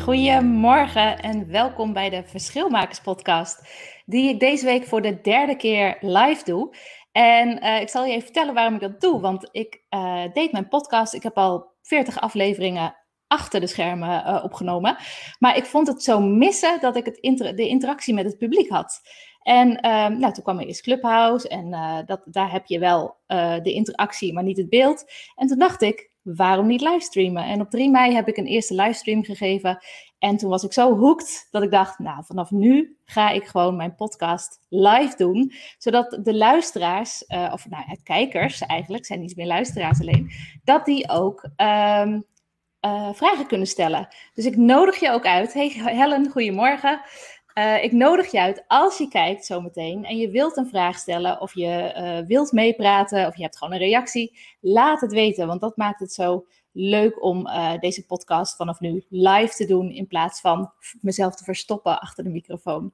Goedemorgen en welkom bij de Verschilmakers podcast, die ik deze week voor de derde keer live doe. En uh, ik zal je even vertellen waarom ik dat doe, want ik uh, deed mijn podcast. Ik heb al 40 afleveringen achter de schermen uh, opgenomen. Maar ik vond het zo missen dat ik het de interactie met het publiek had. En um, nou, toen kwam er eerst Clubhouse en dat, daar heb je wel de interactie, maar niet het beeld. En toen dacht ik, waarom niet livestreamen? En op 3 mei heb ik een eerste livestream gegeven. En toen was ik zo hooked dat ik dacht, nou, vanaf nu ga ik gewoon mijn podcast live doen. Zodat de luisteraars, uh, of nou, kijkers eigenlijk, zijn niet meer luisteraars alleen, dat die ook um, uh, vragen kunnen stellen. Dus ik nodig je ook uit. Hey Helen, goedemorgen. Uh, ik nodig je uit als je kijkt zometeen en je wilt een vraag stellen of je uh, wilt meepraten of je hebt gewoon een reactie. Laat het weten, want dat maakt het zo leuk om uh, deze podcast vanaf nu live te doen in plaats van mezelf te verstoppen achter de microfoon.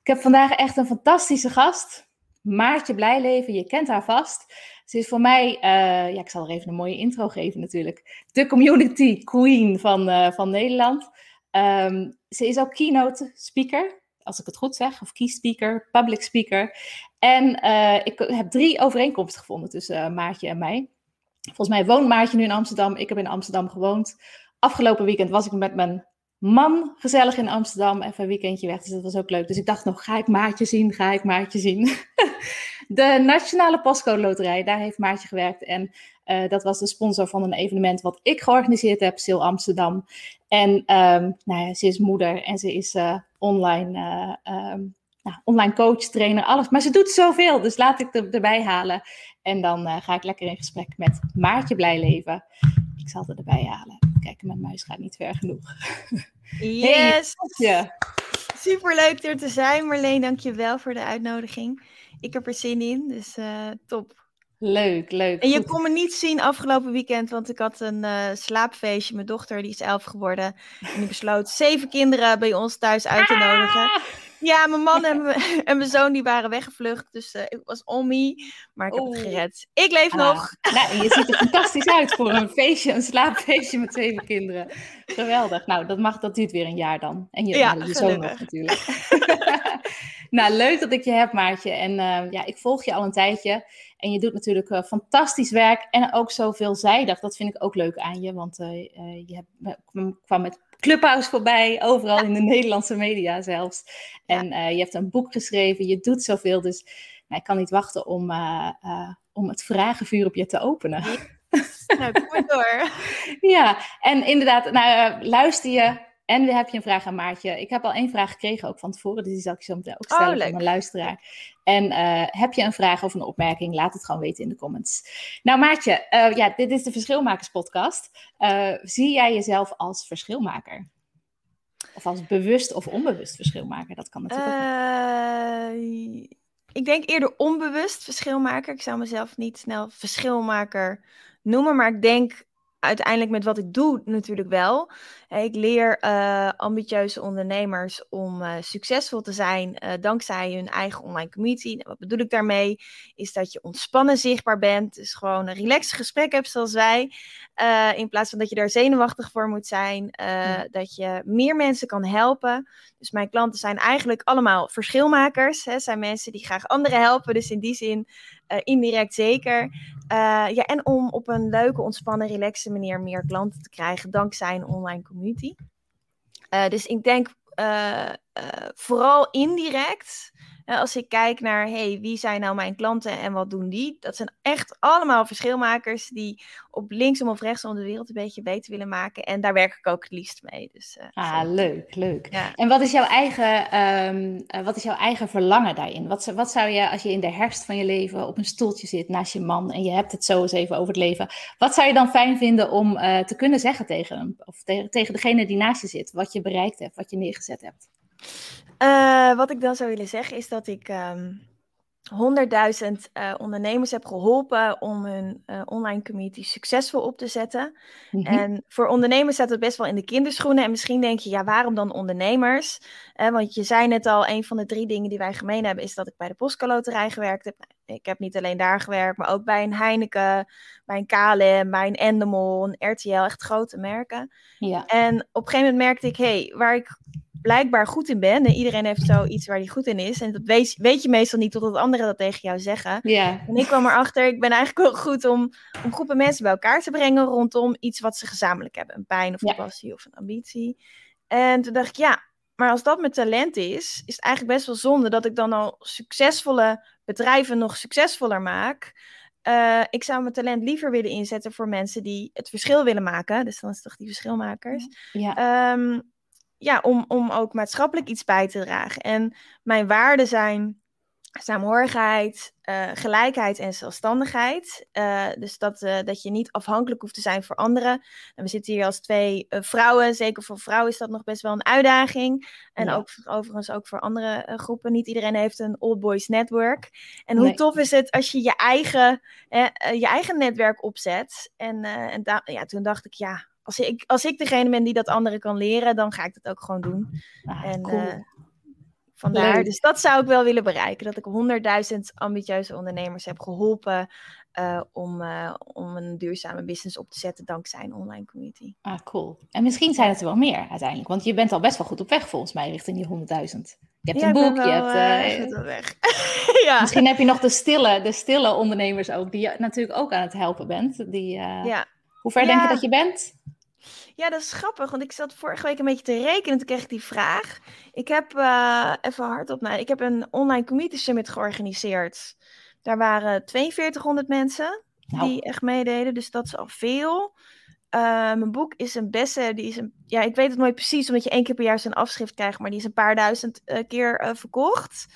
Ik heb vandaag echt een fantastische gast. Maartje Blijleven, je kent haar vast. Ze is voor mij, ja, ik zal er even een mooie intro geven natuurlijk, de community queen van, van Nederland. Um, ze is ook keynote speaker, als ik het goed zeg, of key speaker, public speaker. En uh, ik heb drie overeenkomsten gevonden tussen Maartje en mij. Volgens mij woont Maartje nu in Amsterdam. Ik heb in Amsterdam gewoond. Afgelopen weekend was ik met mijn man gezellig in Amsterdam. Even een weekendje weg, dus dat was ook leuk. Dus ik dacht nog, ga ik Maartje zien? Ga ik Maartje zien? de Nationale Postcode Loterij, daar heeft Maartje gewerkt. En uh, dat was de sponsor van een evenement wat ik georganiseerd heb, Sil Amsterdam. En um, nou ja, ze is moeder en ze is uh, online, uh, um, nou, online coach, trainer, alles. Maar ze doet zoveel, dus laat ik er, erbij halen. En dan ga ik lekker in gesprek met Maartje Blijleven. Ik zal het erbij halen. Kijk, mijn muis gaat niet ver genoeg. Yes! Hey, Super leuk er te zijn, Marleen. Dank je wel voor de uitnodiging. Ik heb er zin in, dus uh, top. Leuk, leuk. En je kon me niet zien afgelopen weekend, want ik had een uh, slaapfeestje. Mijn dochter, die is elf geworden. En die besloot zeven kinderen bij ons thuis uit te nodigen. Ah! Ja, mijn man en, en mijn zoon die waren weggevlucht. Dus uh, ik was on me. Maar ik heb het gered. Ik leef ah. nog. Nou, je ziet er fantastisch uit voor een feestje, een slaapfeestje met zeven kinderen. Geweldig. Nou, dat, mag, dat duurt weer een jaar dan. En je, ja, je zoon nog natuurlijk. nou, leuk dat ik je heb, Maartje. En uh, ja, ik volg je al een tijdje. En je doet natuurlijk uh, fantastisch werk en ook zo veelzijdig. Dat vind ik ook leuk aan je, want uh, je hebt, kwam met Clubhouse voorbij, overal in de Nederlandse media zelfs. En je hebt een boek geschreven, je doet zoveel. Dus nou, ik kan niet wachten om, om het vragenvuur op je te openen. Nou, kom door. ja, en inderdaad, nou, luister je en dan heb je een vraag aan Maartje. Ik heb al één vraag gekregen ook van tevoren, dus die zal ik zo meteen ook stellen oh, voor mijn luisteraar. En uh, heb je een vraag of een opmerking, laat het gewoon weten in de comments. Nou Maartje, uh, ja, dit is de Verschilmakers podcast. Uh, zie jij jezelf als verschilmaker? Of als bewust of onbewust verschilmaker? Dat kan natuurlijk ook. Ik denk eerder onbewust verschilmaker. Ik zou mezelf niet snel verschilmaker noemen, maar ik denk uiteindelijk met wat ik doe natuurlijk wel. Ik leer uh, ambitieuze ondernemers om uh, succesvol te zijn uh, dankzij hun eigen online community. Nou, wat bedoel ik daarmee? Is dat je ontspannen zichtbaar bent. Dus gewoon een relaxed gesprek hebt zoals wij. in plaats van dat je daar zenuwachtig voor moet zijn. Ja. Dat je meer mensen kan helpen. Dus mijn klanten zijn eigenlijk allemaal verschilmakers. Hè? Zijn mensen die graag anderen helpen. Dus in die zin indirect zeker. ja, en om op een leuke, ontspannen, relaxe manier meer klanten te krijgen dankzij een online community. Uh, dus ik denk vooral indirect als ik kijk naar, hey, wie zijn nou mijn klanten en wat doen die? Dat zijn echt allemaal verschilmakers die op linksom of rechtsom de wereld een beetje beter willen maken. En daar werk ik ook het liefst mee. Dus, uh, ah, leuk, leuk. Ja. En wat is jouw eigen, um, wat is jouw eigen verlangen daarin? Wat, wat zou je, als je in de herfst van je leven op een stoeltje zit naast je man en je hebt het zo eens even over het leven, wat zou je dan fijn vinden om uh, te kunnen zeggen tegen hem? Of tegen degene die naast je zit, wat je bereikt hebt, wat je neergezet hebt? Uh, wat ik dan zou willen zeggen is dat ik um, 100.000 uh, ondernemers heb geholpen om hun uh, online community succesvol op te zetten. Mm -hmm. En voor ondernemers staat het best wel in de kinderschoenen. En misschien denk je, ja, waarom dan ondernemers? Want je zei net al, een van de drie dingen die wij gemeen hebben, is dat ik bij de Postcaloterij gewerkt heb. Ik heb niet alleen daar gewerkt, maar ook bij een Heineken, bij een KLM, bij een Endemol, een RTL, echt grote merken. Ja. En op een gegeven moment merkte ik, hé, hey, waar ik blijkbaar goed in ben. En iedereen heeft zoiets waar hij goed in is. En dat weet, weet je meestal niet totdat anderen dat tegen jou zeggen. Ja. En ik kwam erachter, ik ben eigenlijk wel goed om, om groepen mensen bij elkaar te brengen rondom iets wat ze gezamenlijk hebben. Een pijn of een ja. passie of een ambitie. En toen dacht ik, ja, maar als dat mijn talent is, is het eigenlijk best wel zonde dat ik dan al succesvolle bedrijven nog succesvoller maak. Uh, ik zou mijn talent liever willen inzetten voor mensen die het verschil willen maken. Dus dan is het toch die verschilmakers. Ja. Um, ja, om, om ook maatschappelijk iets bij te dragen. En mijn waarden zijn saamhorigheid, uh, gelijkheid en zelfstandigheid. Uh, dus dat, uh, dat je niet afhankelijk hoeft te zijn voor anderen. En we zitten hier als twee vrouwen. Zeker voor vrouwen is dat nog best wel een uitdaging. En ja. ook overigens ook voor andere groepen. Niet iedereen heeft een old boys network. En hoe nee. tof is het als je je eigen, je eigen netwerk opzet. En, en ja, toen dacht ik, ja, als ik, als ik degene ben die dat anderen kan leren, dan ga ik dat ook gewoon doen. Ah, en cool. Vandaar, Leuk. dus dat zou ik wel willen bereiken. Dat ik 100.000 ambitieuze ondernemers heb geholpen uh, om, uh, om een duurzame business op te zetten dankzij een online community. Ah, cool. En misschien zijn het er wel meer uiteindelijk, want je bent al best wel goed op weg volgens mij richting die 100.000. Je hebt ja, een boek, wel, je hebt. Uh, weg. ja. Misschien heb je nog de stille, de stille ondernemers ook, die je natuurlijk ook aan het helpen bent. Die, ja. Hoe ver denk je dat je bent? Ja, dat is grappig, want ik zat vorige week een beetje te rekenen. Toen kreeg ik die vraag. Ik heb uh, even hardop naar. Ik heb een online community summit georganiseerd. Daar waren 4200 mensen nou. die echt meededen, dus dat is al veel. Uh, mijn boek is een beste, die is een, ja, ik weet het nooit precies, omdat je één keer per jaar zijn afschrift krijgt, maar die is een paar duizend uh, keer verkocht.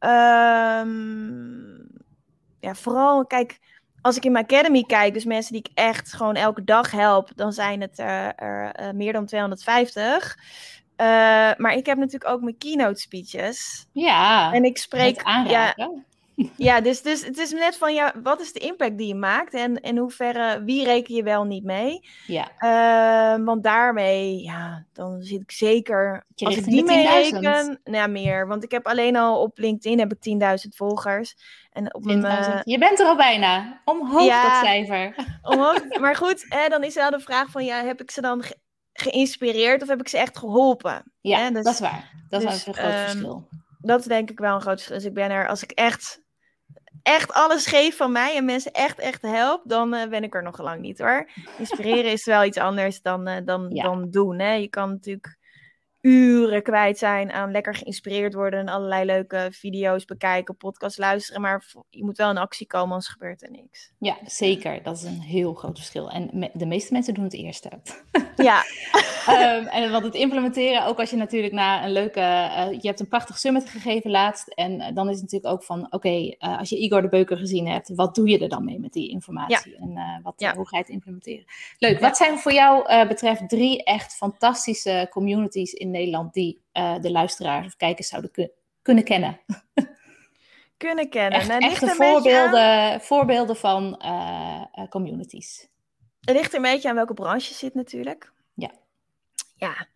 Um, ja, vooral, kijk, als ik in mijn academy kijk, dus mensen die ik echt gewoon elke dag help, dan zijn het er, er uh, meer dan 250. Uh, maar ik heb natuurlijk ook mijn keynote speeches. Ja. En ik spreek. Ja, ja, dus, dus het is net van ja, wat is de impact die je maakt en in hoeverre, wie reken je wel niet mee? Ja. Uh, want daarmee, ja, dan zit ik zeker. Je als ik die mee reken, nou meer. Want ik heb alleen al op LinkedIn heb ik 10.000 volgers. En op mijn, uh, je bent er al bijna. Omhoog ja, dat cijfer. Omhoog, maar goed, hè, dan is wel de vraag van ja, heb ik ze dan ge geïnspireerd of heb ik ze echt geholpen? Ja, hè? Dus, dat is waar. Dat dus, is een groot um, verschil. Dat is denk ik wel een groot verschil. Dus ik ben er, als ik echt echt alles geef van mij en mensen echt, echt help, dan uh, ben ik er nog lang niet hoor. Inspireren is wel iets anders dan, uh, dan, ja. dan doen. Hè? Je kan natuurlijk uren kwijt zijn aan lekker geïnspireerd worden en allerlei leuke video's bekijken, podcasts luisteren, maar je moet wel in actie komen, anders gebeurt er niks. Ja, zeker. Dat is een heel groot verschil. En me de meeste mensen doen het eerste. Ja. um, en want het implementeren, ook als je natuurlijk na een leuke, uh, je hebt een prachtig summit gegeven laatst, en uh, dan is het natuurlijk ook van, oké, okay, uh, als je Igor de Beuker gezien hebt, wat doe je er dan mee met die informatie? Ja. En wat, ja. hoe ga je het implementeren? Leuk. Ja. Wat zijn voor jou betreft drie echt fantastische communities in Nederland die uh, de luisteraars of kijkers zouden kun kunnen kennen? kunnen kennen. Echt, nou, echte voorbeelden, voorbeelden van uh, communities. Het ligt er een beetje aan welke branche je zit natuurlijk. Ja. Ja.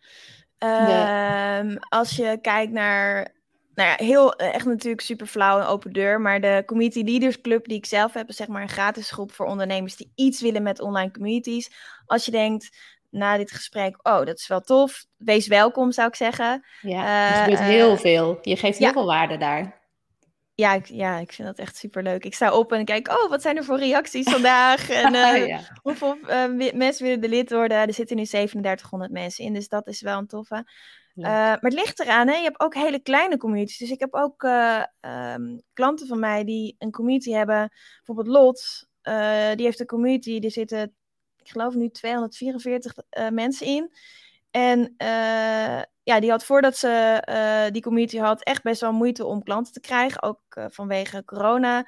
Um, als je kijkt naar nou ja, heel echt natuurlijk super flauw en open deur. Maar de Community Leaders Club die ik zelf heb, is zeg maar een gratis groep voor ondernemers die iets willen met online communities. Als je denkt, na dit gesprek, oh, dat is wel tof. Wees welkom, zou ik zeggen. Ja, er gebeurt heel veel. Je geeft heel ja. veel waarde daar. Ja ik, ja, ik vind dat echt super leuk. Ik sta op en kijk, oh, wat zijn er voor reacties vandaag? En uh, ja. hoeveel uh, mensen willen er lid worden? Er zitten nu 3700 mensen in, dus dat is wel een toffe. maar het ligt eraan, hè? je hebt ook hele kleine communities. Dus ik heb ook ehm, klanten van mij die een community hebben. Bijvoorbeeld Lot, die heeft een community, die zitten, ik geloof nu 244 mensen in. En ja, die had voordat ze die community had echt best wel moeite om klanten te krijgen, ook vanwege corona.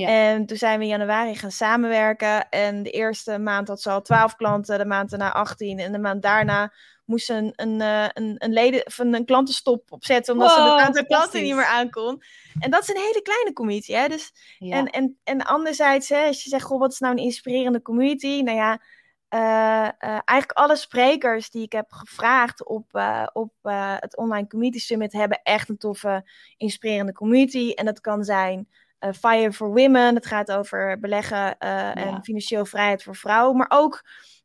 Ja. En toen zijn we in januari gaan samenwerken. En de eerste maand had ze al 12 klanten, de maand daarna 18. En de maand daarna moest ze een, een, eh, een, een, leden, van een klantenstop opzetten, omdat ze het aantal klanten niet meer aankon. En dat is een hele kleine community. Hè? Dus, en, en, en anderzijds, hè, als je zegt, goh, wat is nou een inspirerende community? Nou ja, uh, uh, eigenlijk alle sprekers die ik heb gevraagd op, uh, op het Online Community Summit hebben echt een toffe, inspirerende community. En dat kan zijn Fire for Women. Het gaat over beleggen uh, en financieel vrijheid voor vrouwen. Maar ook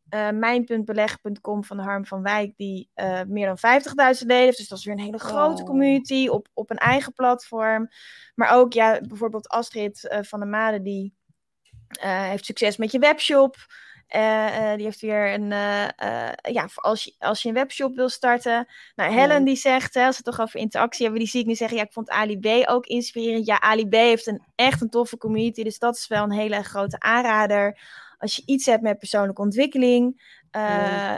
uh, mijn.beleggen.com van Harm van Wijk, die meer dan 50.000 leden heeft. Dus dat is weer een hele grote community op, op een eigen platform. Maar ook ja, bijvoorbeeld Astrid van der Made, die heeft succes met je webshop. Uh, die heeft weer een, uh, ja, als je, als je een webshop wil starten. Nou, Helen die zegt, hè, als we het toch over interactie hebben, die zie ik nu zeggen, ja, ik vond Ali B ook inspirerend. Ja, Ali B heeft een, echt een toffe community, dus dat is wel een hele grote aanrader. Als je iets hebt met persoonlijke ontwikkeling,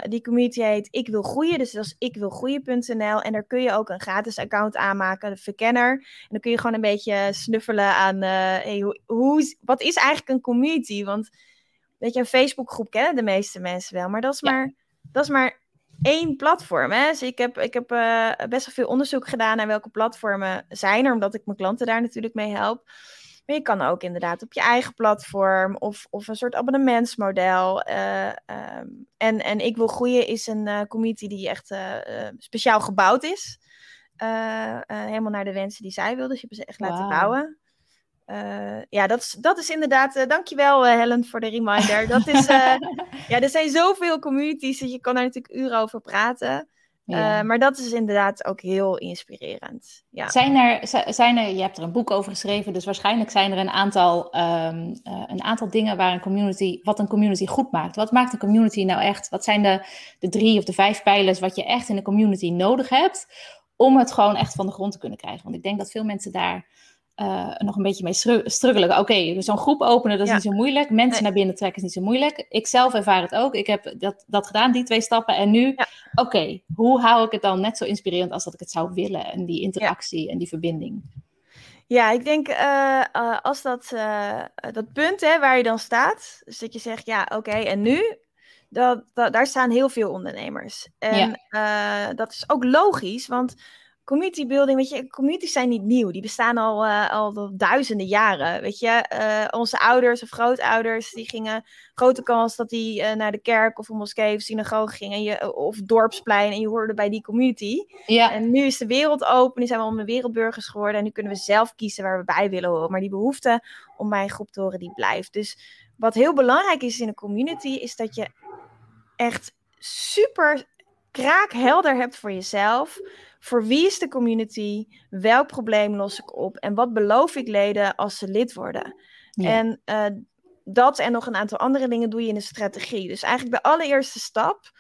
die community heet Ik Wil Groeien, dus dat is ikwilgroeien.nl. En daar kun je ook een gratis account aanmaken, de verkenner. En dan kun je gewoon een beetje snuffelen aan, hey, hoe, hoe, wat is eigenlijk een community? Want weet je, een Facebookgroep kennen de meeste mensen wel, maar dat is, maar, dat is maar één platform. Hè? Dus ik heb, ik heb uh, best wel veel onderzoek gedaan naar welke platformen zijn er, omdat ik mijn klanten daar natuurlijk mee help. Maar je kan ook inderdaad op je eigen platform of, of een soort abonnementsmodel. Uh, um, en, en Ik Wil Groeien is een uh, community die echt speciaal gebouwd is. helemaal naar de wensen die zij wil. Dus je hebt ze echt laten bouwen. Uh, ja, dat is, dat is inderdaad. Uh, dankjewel, uh, Helen, voor de reminder. Dat is, ja, er zijn zoveel communities, dat je kan daar natuurlijk uren over praten. Ja. maar dat is inderdaad ook heel inspirerend. Ja. Zijn er, zijn er, je hebt er een boek over geschreven, dus waarschijnlijk zijn er een aantal, um, een aantal dingen waar een community, wat een community goed maakt. Wat maakt een community nou echt? Wat zijn de, de drie of de vijf pijlers wat je echt in een community nodig hebt om het gewoon echt van de grond te kunnen krijgen? Want ik denk dat veel mensen daar uh, nog een beetje mee struggelen. Oké, zo'n groep openen, dat is niet zo moeilijk. Mensen naar binnen trekken is niet zo moeilijk. Ik zelf ervaar het ook. Ik heb dat, dat gedaan, die twee stappen. En nu, oké, hoe hou ik het dan net zo inspirerend als dat ik het zou willen? En die interactie en die verbinding. Ja, ik denk uh, als dat, dat punt hè, waar je dan staat, dus dat je zegt, ja, oké, en nu? Dat, dat, daar staan heel veel ondernemers. En dat is ook logisch, want community building, weet je, communities zijn niet nieuw. Die bestaan al, uh, al duizenden jaren. Weet je, uh, onze ouders of grootouders, die gingen grote kans dat die uh, naar de kerk of een moskee of synagoge gingen. En je, of dorpsplein en je hoorde bij die community. Ja. En nu is de wereld open, nu zijn we allemaal wereldburgers geworden. En nu kunnen we zelf kiezen waar we bij willen horen. Maar die behoefte om bij een groep te horen, die blijft. Dus wat heel belangrijk is in een community, is dat je echt super kraakhelder hebt voor jezelf voor wie is de community? Welk probleem los ik op? En wat beloof ik leden als ze lid worden? En uh, dat en nog een aantal andere dingen doe je in de strategie. Dus eigenlijk de allereerste stap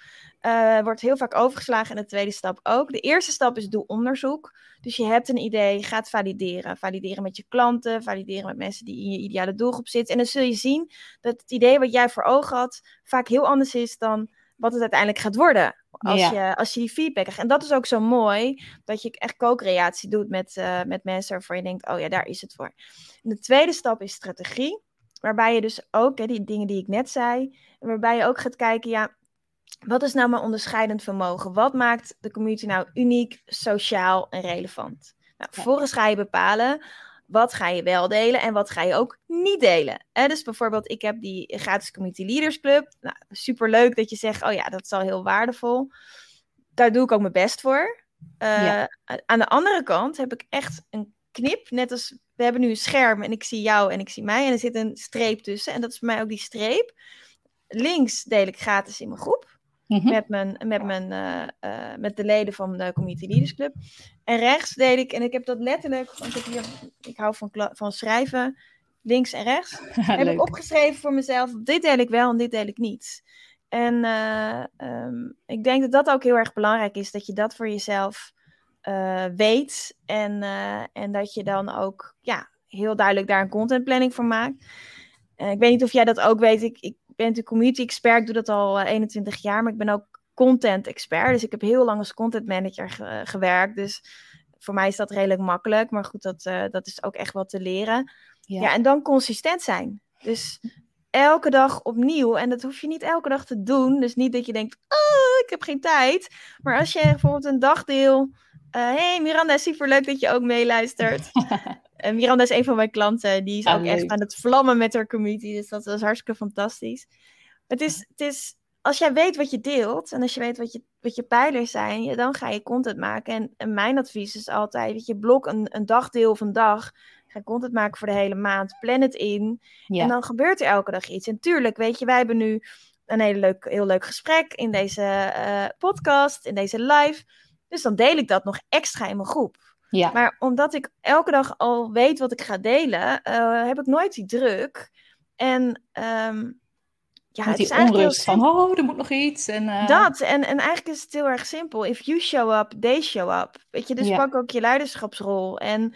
uh, wordt heel vaak overgeslagen en de tweede stap ook. De eerste stap is doe onderzoek. Dus je hebt een idee, ga het valideren. Valideren met je klanten, valideren met mensen die in je ideale doelgroep zitten. En dan zul je zien dat het idee wat jij voor ogen had vaak heel anders is dan wat het uiteindelijk gaat worden. Als, je, als je die feedback krijgt. En dat is ook zo mooi, dat je echt co-creatie doet met, uh, met mensen waarvan je denkt, oh ja, daar is het voor. En de tweede stap is strategie, waarbij je dus ook, hè, die dingen die ik net zei, waarbij je ook gaat kijken, ja, wat is nou mijn onderscheidend vermogen? Wat maakt de community nou uniek, sociaal en relevant? Nou, vervolgens ga je bepalen, wat ga je wel delen en wat ga je ook niet delen. Eh, dus bijvoorbeeld, ik heb die gratis Community Leaders Club. Nou, super leuk dat je zegt, oh ja, dat is al heel waardevol. Daar doe ik ook mijn best voor. Uh, Aan de andere kant heb ik echt een knip, net als we hebben nu een scherm en ik zie jou en ik zie mij en er zit een streep tussen en dat is voor mij ook die streep. Links deel ik gratis in mijn groep. Mhm. met, mijn, met, mijn, uh, uh, met de leden van de Community Leaders Club. En rechts deed ik, en ik heb dat letterlijk, want ik, hier, ik hou van, van schrijven, links en rechts, heb ik opgeschreven voor mezelf, dit deel ik wel en dit deel ik niet. En eh, ehm, ik denk dat dat ook heel erg belangrijk is, dat je dat voor jezelf uh, weet. En, uh, en dat je dan ook ja, heel duidelijk daar een contentplanning voor maakt. ik weet niet of jij dat ook weet. Ik, ik ben natuurlijk community expert, ik doe dat al 21 jaar, maar ik ben ook content expert. Dus ik heb heel lang als content manager gewerkt. Dus voor mij is dat redelijk makkelijk. Maar goed, dat, dat is ook echt wat te leren. Ja. ja, en dan consistent zijn. Dus elke dag opnieuw. En dat hoef je niet elke dag te doen. Dus niet dat je denkt, oh, ik heb geen tijd. Maar als je bijvoorbeeld een dagdeel... Uh, hey Miranda, super leuk dat je ook meeluistert. en Miranda is een van mijn klanten. Die is ook echt aan het vlammen met haar community. Dus dat is hartstikke fantastisch. Het is, het is, als jij weet wat je deelt en als je weet wat je, wat je pijlers zijn, dan ga je content maken. En, en mijn advies is altijd, dat je, blok een, een dagdeel een dag Ga content maken voor de hele maand. Plan het in. En dan gebeurt er elke dag iets. En tuurlijk, weet je, wij hebben nu een hele leuk, heel leuk gesprek in deze uh, podcast, in deze live. Dus dan deel ik dat nog extra in mijn groep. Ja. Maar omdat ik elke dag al weet wat ik ga delen, uh, heb ik nooit die druk. En um, ja, het is onrust van, oh, er moet nog iets. En, uh... Dat, en, en eigenlijk is het heel erg simpel. If you show up, they show up. Weet je, dus ja. pak ook je leiderschapsrol. En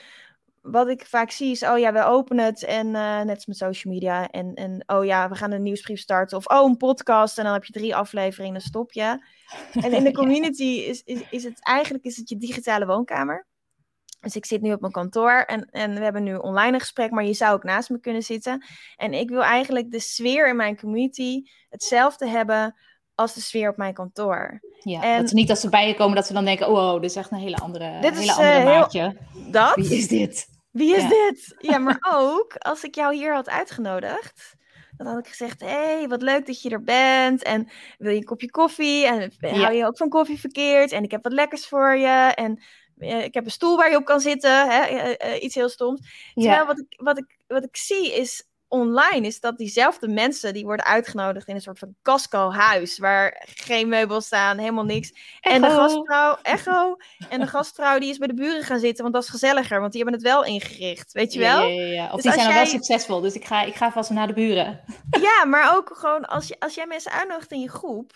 wat ik vaak zie is, oh ja, we openen het en uh, net als met social media. En, en oh ja, we gaan een nieuwsbrief starten. Of oh, een podcast en dan heb je drie afleveringen en dan stop je. En in de community is, is, is het eigenlijk is het je digitale woonkamer. Dus ik zit nu op mijn kantoor en, en we hebben nu online een gesprek, maar je zou ook naast me kunnen zitten. En ik wil eigenlijk de sfeer in mijn community hetzelfde hebben als de sfeer op mijn kantoor. Ja, en, dat niet als ze bij je komen dat ze dan denken, oh, dit is echt een hele andere, dit hele andere uh, maatje. dat? Wie is dit? Wie is dit? Ja, maar ook als ik jou hier had uitgenodigd, dan had ik gezegd: Hé, hey, wat leuk dat je er bent. En wil je een kopje koffie? En hou je ook van koffie verkeerd? En ik heb wat lekkers voor je. En eh, ik heb een stoel waar je op kan zitten. Hè? Eh, eh, iets heel stoms. Terwijl wat, ik, wat, ik, wat ik zie is online is dat diezelfde mensen die worden uitgenodigd in een soort van casco-huis waar geen meubels staan, helemaal niks. En de gastvrouw, echo, en de gastvrouw die is bij de buren gaan zitten, want dat is gezelliger, want die hebben het wel ingericht, weet je wel? Ja, ja, ja. Of dus die zijn jij... wel succesvol, dus ik ga, ik ga vast naar de buren. Ja, maar ook gewoon als, je, als jij mensen uitnodigt in je groep,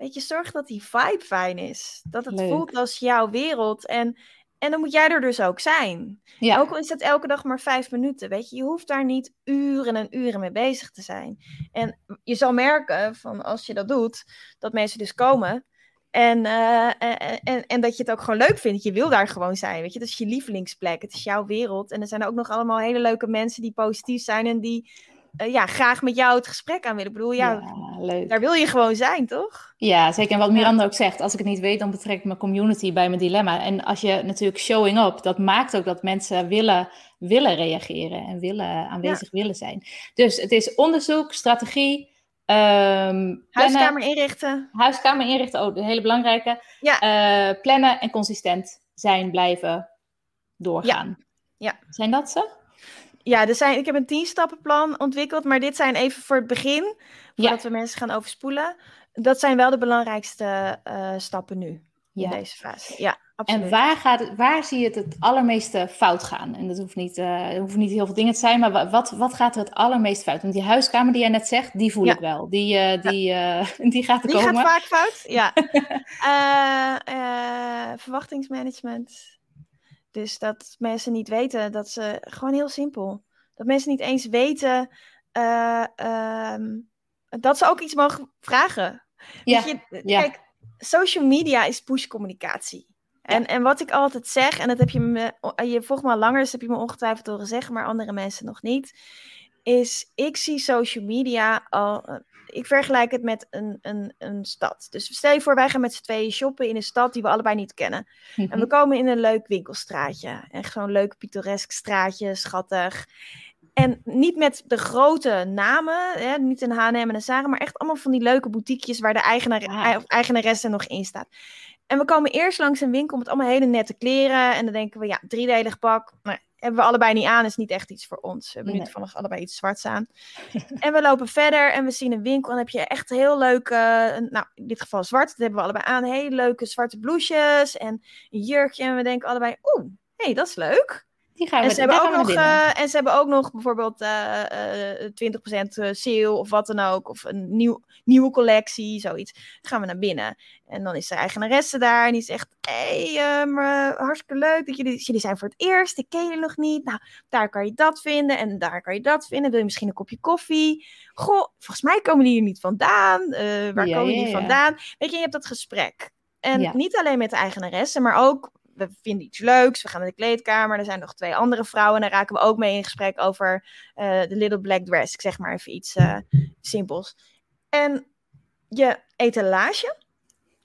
weet je, zorg dat die vibe fijn is. Dat het voelt als jouw wereld en en dan moet jij er dus ook zijn. Ja. Ook al is het elke dag maar vijf minuten. Weet je, je hoeft daar niet uren en uren mee bezig te zijn. En je zal merken van als je dat doet, dat mensen dus komen. En, uh, en, en, en, dat je het ook gewoon leuk vindt. Je wil daar gewoon zijn. Weet je, dat is je lievelingsplek. Het is jouw wereld. En er zijn ook nog allemaal hele leuke mensen die positief zijn en die uh, ja, graag met jou het gesprek aan willen. Ik bedoel, ja, leuk. daar wil je gewoon zijn, toch? Ja, zeker. En wat Miranda ook zegt, als ik het niet weet, dan betrek ik mijn community bij mijn dilemma. En als je natuurlijk showing up, dat maakt ook dat mensen willen, willen reageren en willen, aanwezig willen zijn. Dus het is onderzoek, strategie, Um, huiskamer inrichten. Huiskamer inrichten, ook oh, een hele belangrijke. Ja. Uh, plannen en consistent zijn, blijven doorgaan. Ja. ja. Zijn dat ze? Ja, er zijn, ik heb een tien stappenplan ontwikkeld, maar dit zijn even voor het begin, voordat we mensen gaan overspoelen. Dat zijn wel de belangrijkste uh, stappen nu, in deze fase. Ja, absoluut. En waar, gaat het, waar zie je het het allermeeste fout gaan? En dat hoeft niet, uh, hoeft niet heel veel dingen te zijn, maar wat, wat gaat er het allermeest fout? Want die huiskamer die jij net zegt, die voel ik wel. Die, uh, die, die gaat er die komen. Die gaat vaak fout, ja. verwachtingsmanagement dus dat mensen niet weten dat ze, gewoon heel simpel, dat mensen niet eens weten uh, dat ze ook iets mogen vragen. Ja. Je, Kijk, social media is push-communicatie. En, en wat ik altijd zeg, en dat heb je me, je volgt me al langer, dus heb je me ongetwijfeld horen zeggen, maar andere mensen nog niet, is ik zie social media al eh, ik vergelijk het met een, een, een stad. Dus stel je voor, wij gaan met z'n tweeën shoppen in een stad die we allebei niet kennen. En we mhm. komen in een leuk winkelstraatje. Echt zo'n leuk pittoresk straatje, schattig. En niet met de grote namen, hè, niet een H&M en een Zara, maar echt allemaal van die leuke boutiquejes waar de eigenaar, ah. eigenaresse nog in staat. En we komen eerst langs een winkel met allemaal hele nette kleren. En dan denken we, ja, driedelig pak. Nou, hebben we allebei niet aan, is niet echt iets voor ons. We hebben nu toevallig allebei iets zwarts aan. en we lopen verder en we zien een winkel en dan heb je echt heel leuke, nou in dit geval zwart, dat hebben we allebei aan, hele leuke zwarte blouses en een jurkje. En we denken allebei, oeh, hé, hey, dat is leuk. Die gaan we, en, ze hebben ook nog, eh, en ze hebben ook nog bijvoorbeeld eh, eh, 20% sale of wat dan ook. Of een nieuw, nieuwe collectie, zoiets. Dan gaan we naar binnen. En dan is de eigenaresse daar en die zegt... Hé, hey, ehm, eh, hartstikke leuk dat jullie, jullie zijn voor het eerst. Ik ken jullie nog niet. Nou, daar kan je dat vinden en daar kan je dat vinden. Wil je misschien een kopje koffie? Goh, volgens mij komen die hier niet vandaan. Eh, waar Ja, komen ja, die ja. vandaan? Weet je, je hebt dat gesprek. En niet alleen met de eigenaresse, maar ook we vinden iets leuks. We gaan naar de kleedkamer. Er zijn nog twee andere vrouwen. En daar raken we ook mee in gesprek over eh, de Little Black Dress. Ik zeg maar even iets eh, simpels. En je etalage.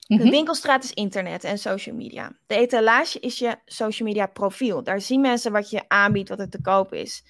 De Mhm. winkelstraat is internet en social media. De etalage is je social media profiel. Daar zien mensen wat je aanbiedt, wat er te koop is.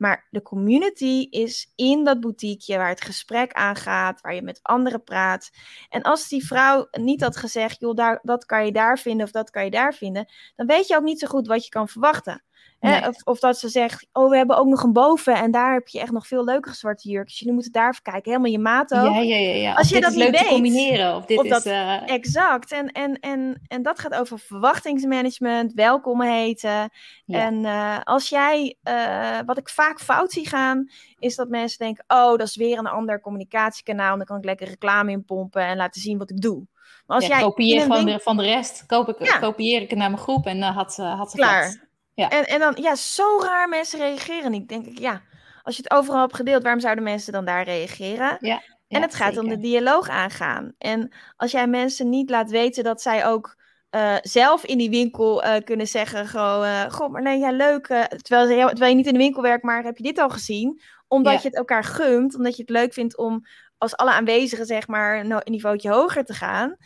Maar de community is in dat boutiqueje waar het gesprek aangaat, waar je met anderen praat. En als die vrouw niet had gezegd, joh, daar, dat kan je daar vinden of dat kan je daar vinden, dan weet je ook niet zo goed wat je kan verwachten. Hè? Of, of dat ze zegt, oh, we hebben ook nog een boven en daar heb je echt nog veel leukere zwarte jurkjes. Jullie moeten daar even kijken, helemaal je maat ook. Ja, ja, ja, ja. Als Of je dit dat is niet leuk te weet, combineren. Of dit of is... eh, Exact. En, en, en, en dat gaat over verwachtingsmanagement, welkom heten. Ja. En eh, als jij, eh, wat ik vaak fout zie gaan, is dat mensen denken: oh, dat is weer een ander communicatiekanaal. Dan kan ik lekker reclame in pompen en laten zien wat ik doe. Maar als ja, jij kopieer gewoon winkel- van de rest. Koop ik, Ja. Kopieer ik het naar mijn groep en dan had ze, had ze Klaar. Ja. En, en dan, ja, zo raar mensen reageren niet. Denk ik, ja, als je het overal hebt gedeeld, waarom zouden mensen dan daar reageren? Ja, En het gaat om de dialoog aangaan. En als jij mensen niet laat weten dat zij ook eh, zelf in die winkel eh, kunnen zeggen: gewoon, eh, God, maar nee, ja, leuk. terwijl, ze, terwijl je niet in de winkel werkt, maar heb je dit al gezien? Omdat Ja. je het elkaar gunt, omdat je het leuk vindt om als alle aanwezigen, zeg maar, een niveautje hoger te gaan.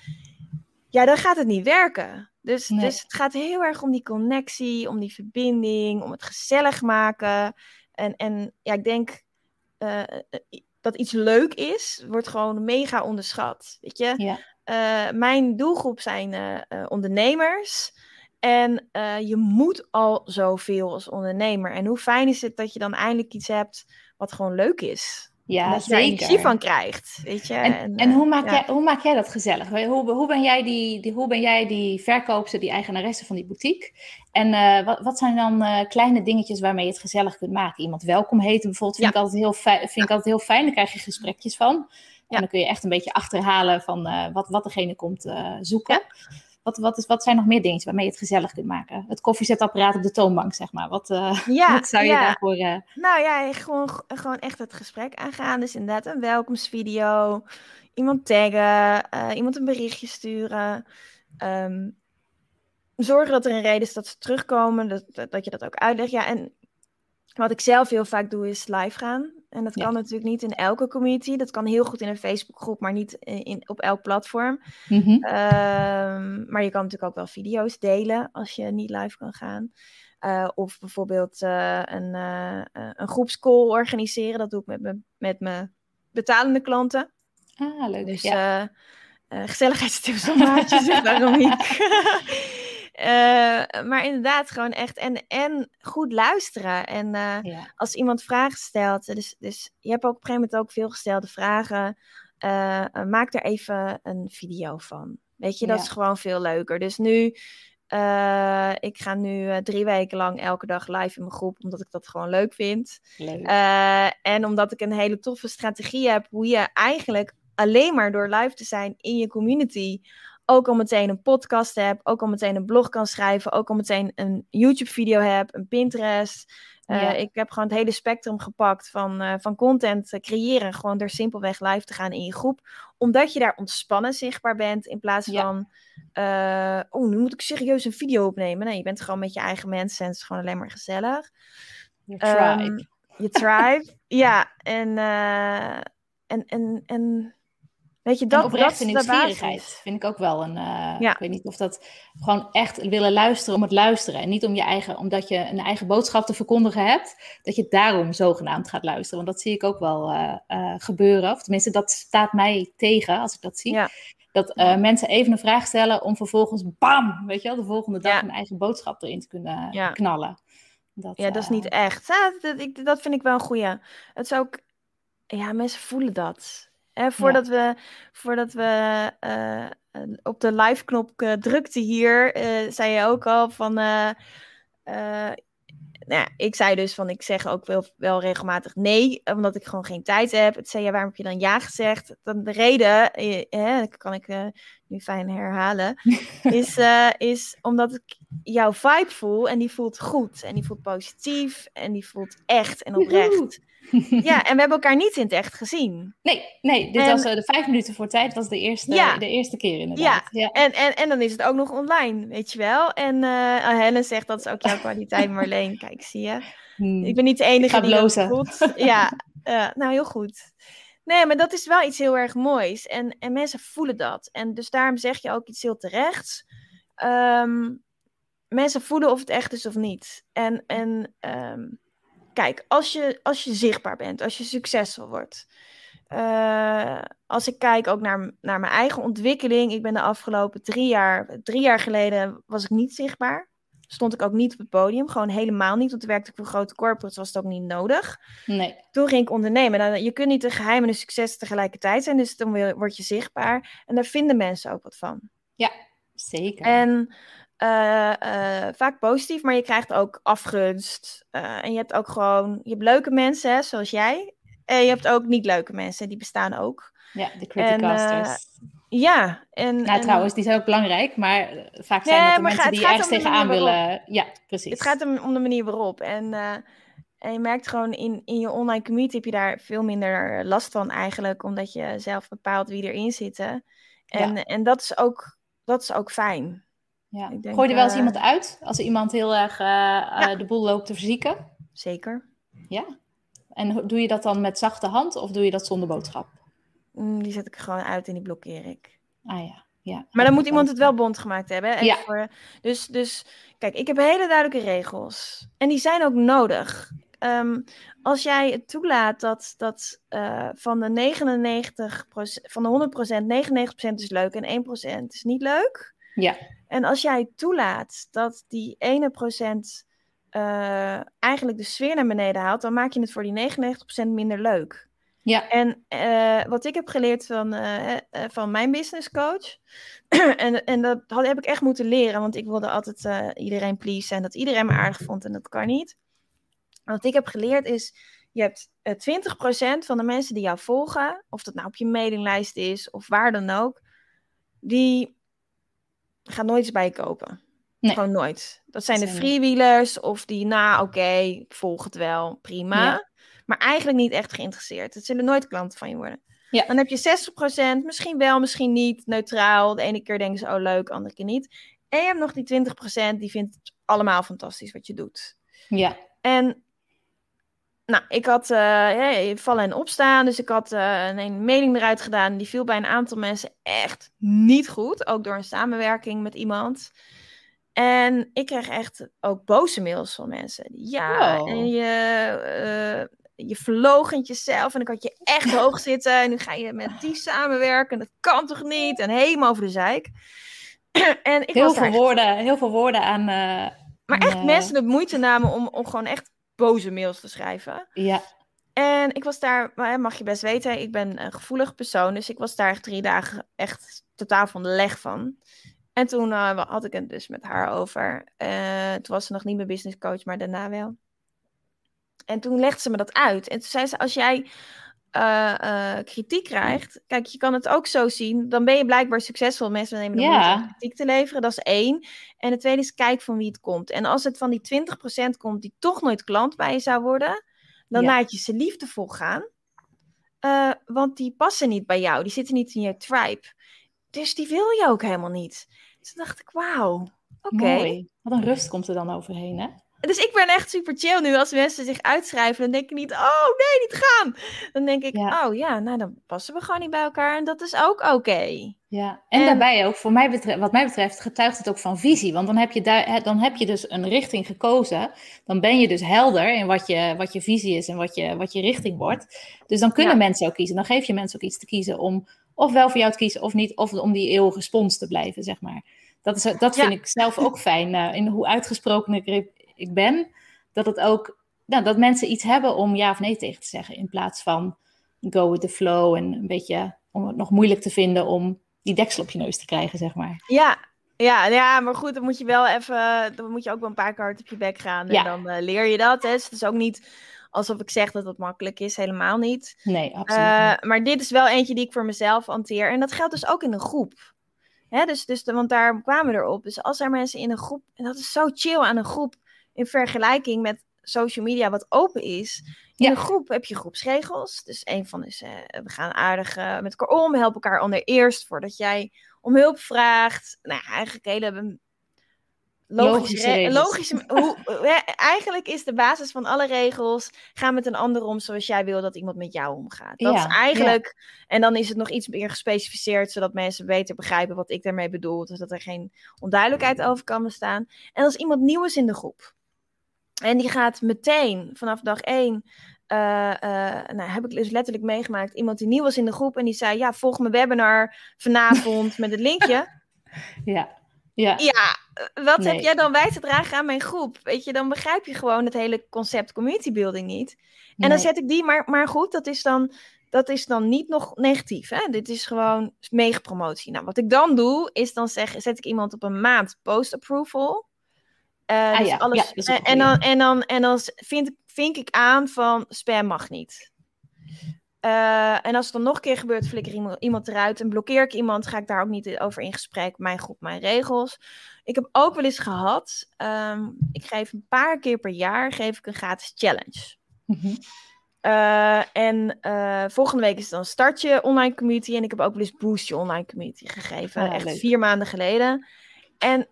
Ja, dan gaat het niet werken. Dus, Nee. dus het gaat heel erg om die connectie, om die verbinding, om het gezellig maken. En, en ja, ik denk eh, eh, dat iets leuk is, wordt gewoon mega onderschat. Weet je? Ja. Eh, mijn doelgroep zijn ondernemers. En je moet al zoveel als ondernemer. En hoe fijn is het dat je dan eindelijk iets hebt wat gewoon leuk is. Ja, dat je energie van krijgt. Weet je? En, en eh, hoe, maak ja. jij, hoe maak jij dat gezellig? Hoe, hoe, ben jij die, die, hoe ben jij die verkoopster, die eigenaresse van die boutique? En eh, wat, wat zijn dan eh, kleine dingetjes waarmee je het gezellig kunt maken? Iemand welkom heten bijvoorbeeld, vind, ik, altijd heel fijn, vind ik altijd heel fijn. Daar krijg je gesprekjes van. En dan kun je echt een beetje achterhalen van wat, wat degene komt zoeken. Wat, wat, is, wat zijn nog meer dingetjes waarmee je het gezellig kunt maken? Het koffiezetapparaat op de toonbank, zeg maar. Wat, eh, Ja, wat zou je ja. daarvoor... eh, Nou ja, gewoon, gewoon echt het gesprek aangaan. Dus inderdaad een welkomstvideo. Iemand taggen. eh, iemand een berichtje sturen. Ehm, zorgen dat er een reden is dat ze terugkomen. Dat, dat, dat je dat ook uitlegt. Ja, en wat ik zelf heel vaak doe is live gaan. En dat Ja. kan natuurlijk niet in elke community. Dat kan heel goed in een Facebookgroep, maar niet in, in- op elk platform. mhm. Ehm, maar je kan natuurlijk ook wel video's delen als je niet live kan gaan. Eh, of bijvoorbeeld eh, een, eh, eh, een groepscall organiseren. Dat doe ik met mijn met mijn betalende klanten. Ah, leuk. Dus ja. eh eh, gezelligheidstips van Maartje, zegt Veronique. Eh, maar inderdaad, gewoon echt. En, en goed luisteren. En eh, ja. als iemand vragen stelt, dus, dus je hebt ook op een gegeven moment ook veel gestelde vragen, eh, maak er even een video van. Weet je, dat Ja. is gewoon veel leuker. Dus nu, ik ga nu drie weken lang elke dag live in mijn groep, omdat ik dat gewoon leuk vind. Leuk. En omdat ik een hele toffe strategie heb, hoe je eigenlijk alleen maar door live te zijn in je community, ook al meteen een podcast hebt, ook al meteen een blog kan schrijven, ook al meteen een YouTube-video hebt, een Pinterest. Eh, Ja. Ik heb gewoon het hele spectrum gepakt van, eh, van content eh, creëren, gewoon door simpelweg live te gaan in je groep, omdat je daar ontspannen zichtbaar bent in plaats Ja. van, oh, nu moet ik serieus een video opnemen. Nee, je bent gewoon met je eigen mensen en het is gewoon alleen maar gezellig. Your Ehm, tribe. je tribe. ja, en, en, en, en weet je, dat, en dat is de nieuwsgierigheid vind ik ook wel een. eh, Ja. Ik weet niet of dat gewoon echt willen luisteren om het luisteren. En niet om je eigen, omdat je een eigen boodschap te verkondigen hebt, dat je daarom zogenaamd gaat luisteren. Want dat zie ik ook wel eh, eh, gebeuren. Of tenminste, dat staat mij tegen als ik dat zie. Ja. Dat mensen even een vraag stellen om vervolgens bam, weet je wel, de volgende dag Ja. een eigen boodschap erin te kunnen knallen. Dat, Ja, dat is niet echt. Ja, dat, ik, dat vind ik wel een goeie. Het is ook, ja, mensen voelen dat. Hè, voordat we, voordat we eh, op de live-knop eh, drukten hier, eh, zei je ook al van, nou ja, ik zei dus van, ik zeg ook wel, wel regelmatig nee, omdat ik gewoon geen tijd heb. Het zei, ja, waarom heb je dan ja gezegd? Dan de reden, eh, kan ik eh, nu fijn herhalen, is, is omdat ik jouw vibe voel en die voelt goed. En die voelt positief en die voelt echt en oprecht. Ja, en we hebben elkaar niet in het echt gezien. Nee, nee dit was uh, de vijf minuten voor tijd, was de eerste, ja, de eerste keer inderdaad. Ja, ja. En, en, en dan is het ook nog online, weet je wel. En uh, Helen zegt, dat is ook jouw kwaliteit, Marleen. Kijk, zie je. Hmm. Ik ben niet de enige die dat voelt. Ja, uh, nou heel goed. Nee, maar dat is wel iets heel erg moois. En, en mensen voelen dat. En dus daarom zeg je ook iets heel terechts. Um, mensen voelen of het echt is of niet. En, en um, kijk, als je, als je zichtbaar bent, als je succesvol wordt. Uh, als ik kijk ook naar, naar mijn eigen ontwikkeling. Ik ben de afgelopen drie jaar, drie jaar geleden was ik niet zichtbaar. Stond ik ook niet op het podium, gewoon helemaal niet. Want toen werkte ik voor grote corporates, was het ook niet nodig. Nee. Toen ging ik ondernemen. Nou, je kunt niet de geheim en de succes tegelijkertijd zijn, dus dan word je zichtbaar. En daar vinden mensen ook wat van. Ja, zeker. En uh, uh, vaak positief, maar je krijgt ook afgunst. Uh, en je hebt ook gewoon, je hebt leuke mensen, hè, zoals jij. En je hebt ook niet leuke mensen, die bestaan ook. Ja, de criticasters. ja. En, nou, trouwens, die zijn ook belangrijk, maar vaak zijn nee, dat de mensen die ergens tegenaan willen. Ja, precies. Het gaat om, om de manier waarop. En, en je merkt gewoon in, in je online community heb je daar veel minder last van eigenlijk, omdat je zelf bepaalt wie erin zitten. En, ja. en dat, is ook, dat is ook fijn. Ja. Denk, Gooi er wel eens uh, iemand uit als er iemand heel erg uh, ja. de boel loopt te verzieken? Zeker. Ja. En doe je dat dan met zachte hand of doe je dat zonder boodschap? Mm, die zet ik gewoon uit en die blokkeer ik. Ah ja. Ja, maar dan moet iemand het wel bond gemaakt hebben. Ja. Voor, dus, dus kijk, ik heb hele duidelijke regels. En die zijn ook nodig. Um, als jij het toelaat dat, dat uh, van de 99% van de 100% 99% is leuk en 1% is niet leuk. Ja. En als jij toelaat dat die ene procent uh, eigenlijk de sfeer naar beneden haalt, dan maak je het voor die 99% minder leuk. Ja. En uh, wat ik heb geleerd van, uh, van mijn business coach, en, en dat had, heb ik echt moeten leren, want ik wilde altijd iedereen pleasen en dat iedereen me aardig vond en dat kan niet. Wat ik heb geleerd is, je hebt 20% van de mensen die jou volgen, of dat nou op je mailinglijst is of waar dan ook, die ga nooit iets bij kopen. Nee. Gewoon nooit. Dat zijn de freewheelers of die, nou oké, ik volg het wel, prima. Maar eigenlijk niet echt geïnteresseerd. Het zullen nooit klanten van je worden. Ja. Dan heb je 60%, misschien wel, misschien niet, neutraal. De ene keer denken ze, oh leuk, de andere keer niet. En je hebt nog die 20% die vindt het allemaal fantastisch wat je doet. Ja. En nou, ik had uh, vallen en opstaan. Dus ik had uh, een mailing eruit gedaan. Die viel bij een aantal mensen echt niet goed. Ook door een samenwerking met iemand. En ik kreeg echt ook boze mails van mensen. Ja, wow. en je, uh, je verlogent jezelf. En dan kan je echt hoog zitten. En nu ga je met die samenwerken. Dat kan toch niet? En helemaal over de zeik. en ik heel, veel woorden, heel veel woorden aan... maar echt mensen de moeite namen om, om gewoon echt boze mails te schrijven. Ja. En ik was daar, mag je best weten, ik ben een gevoelig persoon. Dus ik was daar drie dagen echt totaal van de leg van. En toen uh, had ik het dus met haar over. Uh, toen was ze nog niet mijn business coach, maar daarna wel. En toen legde ze me dat uit. En toen zei ze, als jij uh, kritiek krijgt, kijk, je kan het ook zo zien. Dan ben je blijkbaar succesvol. Mensen nemen de ja. om kritiek te leveren. Dat is één. En het tweede is, kijk van wie het komt. En als het van die 20% komt die toch nooit klant bij je zou worden, dan laat je ze liefdevol gaan. Uh, want die passen niet bij jou. Die zitten niet in je tribe. Dus die wil je ook helemaal niet. Dus dacht ik, wauw, oké. Okay. Wat een rust komt er dan overheen, hè? Dus ik ben echt super chill nu. Als mensen zich uitschrijven, dan denk ik niet, oh nee, niet gaan. Dan denk ik, ja. oh ja, nou dan passen we gewoon niet bij elkaar. En dat is ook oké. Okay. Ja, en, en, daarbij ook, voor mij betreft, wat mij betreft, getuigt het ook van visie. Want dan heb, je daar, dan heb je dus een richting gekozen. Dan ben je dus helder in wat je, wat je visie is en wat je, wat je richting wordt. Dus dan kunnen ja. mensen ook kiezen. Dan geef je mensen ook iets te kiezen om of wel voor jou te kiezen of niet. Of om die eeuwige spons te blijven, zeg maar. Dat, is, dat vind ja. ik zelf ook fijn. Uh, in hoe uitgesproken ik ik ben, dat het ook, nou, dat mensen iets hebben om ja of nee tegen te zeggen, in plaats van go with the flow en een beetje om het nog moeilijk te vinden om die deksel op je neus te krijgen, zeg maar. Ja, Ja, ja, maar goed, dan moet je wel even, dan moet je ook wel een paar keer hard op je bek gaan. En dan uh, leer je dat. Hè. Dus het is ook niet alsof ik zeg dat het makkelijk is, helemaal niet. Nee, absoluut uh, Maar dit is wel eentje die ik voor mezelf hanteer. En dat geldt dus ook in een groep. Hè, dus, dus, want daar kwamen we erop. Dus als er mensen in een groep, en dat is zo chill aan een groep, in vergelijking met social media wat open is. In een groep heb je groepsregels. Dus een van is, uh, we gaan aardig uh, met elkaar om, we helpen elkaar allereerst voordat jij om hulp vraagt. Nou, eigenlijk hele logische, logische, hoe, eigenlijk is de basis van alle regels: ga met een ander om zoals jij wil dat iemand met jou omgaat. Dat is eigenlijk, en dan is het nog iets meer gespecificeerd, zodat mensen beter begrijpen wat ik daarmee bedoel, dus dat er geen onduidelijkheid over kan bestaan. En als iemand nieuw is in de groep en die gaat meteen vanaf dag één uh, uh, nou, heb ik dus letterlijk meegemaakt. Iemand die nieuw was in de groep en die zei: Ja, volg mijn webinar vanavond met het linkje. Ja. Ja, ja wat heb jij dan bij te dragen aan mijn groep? Weet je, dan begrijp je gewoon het hele concept community building niet. En dan zet ik die, maar, maar goed, dat is dan, dat is dan niet nog negatief. Hè? Dit is gewoon meegepromotie. Nou, wat ik dan doe, is dan zeg, zet ik iemand op een maand post-approval. Uh, ah, dus ja. alles, ja, en, dan, en, dan, en dan vind, vink ik aan van spam mag niet. Uh, en als het dan nog een keer gebeurt, flikker iemand, iemand eruit en blokkeer ik iemand, ga ik daar ook niet over in gesprek. Mijn groep, mijn regels. Ik heb ook wel eens gehad, um, ik geef een paar keer per jaar geef ik een gratis challenge. Mm -hmm. uh, en uh, volgende week is dan start je online community. En ik heb ook wel eens boost je online community gegeven. Ah, echt leuk. vier maanden geleden. En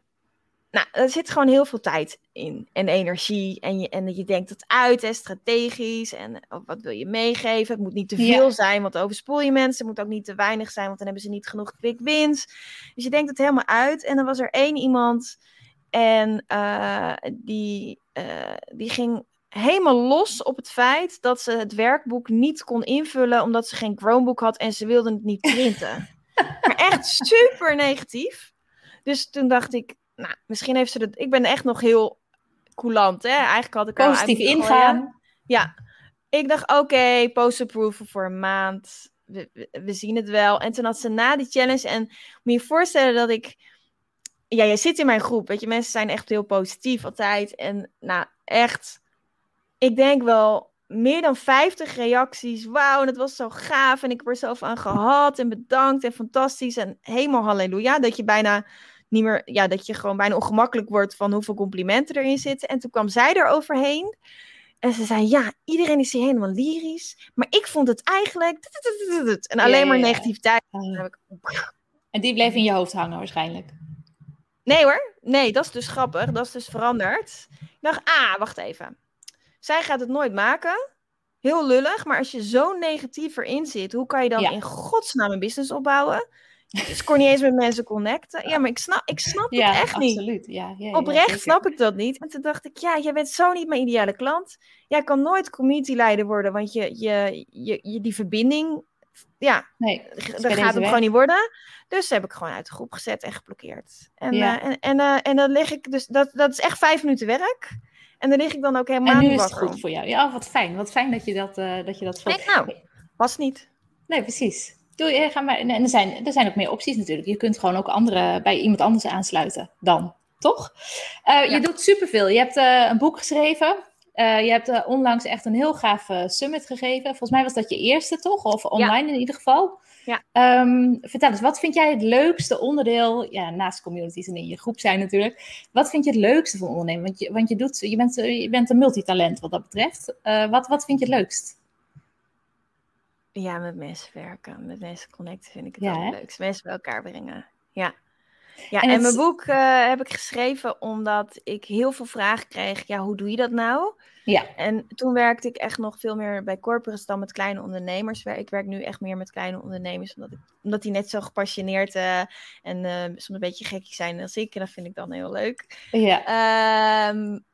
nou, er zit gewoon heel veel tijd in en energie. En je, en je denkt het uit, hè, strategisch. En oh, wat wil je meegeven? Het moet niet te veel zijn, want overspoel je mensen. Het moet ook niet te weinig zijn, want dan hebben ze niet genoeg quick wins. Dus je denkt het helemaal uit. En dan was er één iemand en uh, die, uh, die ging helemaal los op het feit dat ze het werkboek niet kon invullen omdat ze geen Chromebook had en ze wilde het niet printen. maar echt super negatief. Dus toen dacht ik, nou, misschien heeft ze het. Ik ben echt nog heel coulant, hè? Eigenlijk had ik positief ingaan. Ja, ik dacht, oké, okay, post-approval voor een maand. We, we, zien het wel. En toen had ze na die challenge. En moet je je voorstellen dat ik. Ja, jij zit in mijn groep. Weet je, mensen zijn echt heel positief altijd. En nou, echt. Ik denk wel meer dan 50 reacties. Wauw, het was zo gaaf. En ik heb er zelf aan gehad. En bedankt. En fantastisch. En helemaal halleluja. Dat je bijna niet meer, ja, dat je gewoon bijna ongemakkelijk wordt van hoeveel complimenten erin zitten. En toen kwam zij er overheen. En ze zei, ja, iedereen is hier helemaal lyrisch. Maar ik vond het eigenlijk... En alleen maar negativiteit. En die bleef in je hoofd hangen waarschijnlijk. Nee hoor. Nee, dat is dus grappig. Dat is dus veranderd. Ik dacht, ah, wacht even. Zij gaat het nooit maken. Heel lullig. Maar als je zo negatief erin zit, hoe kan je dan in godsnaam een business opbouwen? Dus ik kon niet eens met mensen connecten. Ja, maar ik snap, ik snap het echt absoluut. niet. Ja, ja, Oprecht snap ik dat niet. En toen dacht ik, ja, jij bent zo niet mijn ideale klant. Jij kan nooit community leider worden, want je, je, je, je die verbinding, ja, nee, dat gaat het gewoon niet worden. Dus heb ik gewoon uit de groep gezet en geblokkeerd. En, uh, en, en, uh, en dan lig ik dus, dat, dat is echt vijf minuten werk. En dan lig ik dan ook helemaal En nu is het goed voor jou. Ja, wat fijn. Wat fijn dat je dat, uh, dat, je dat voelt. Nee, nou, was niet. Nee, precies. Doe, ga maar, en er zijn, er zijn ook meer opties natuurlijk. Je kunt gewoon ook andere, bij iemand anders aansluiten dan, toch? Uh, Je doet superveel. Je hebt uh, een boek geschreven. Uh, je hebt onlangs echt een heel gaaf summit gegeven. Volgens mij was dat je eerste, toch? Of online in ieder geval. Ja. Um, vertel eens, wat vind jij het leukste onderdeel, ja, naast communities en in je groep zijn natuurlijk, wat vind je het leukste van ondernemen? Want je, want je, doet, je, bent, je bent een multitalent wat dat betreft. wat, wat vind je het leukst? Ja, met mensen werken, met mensen connecten vind ik het ja, leukst. Mensen bij elkaar brengen. Ja. Ja, en, mijn boek uh, heb ik geschreven omdat ik heel veel vragen kreeg. Ja, hoe doe je dat nou? Ja. En toen werkte ik echt nog veel meer bij corporates dan met kleine ondernemers. Ik werk nu echt meer met kleine ondernemers, omdat, ik, omdat die net zo gepassioneerd uh, en uh, soms een beetje gekkie zijn als ik. En dat vind ik dan heel leuk. Ja. Um,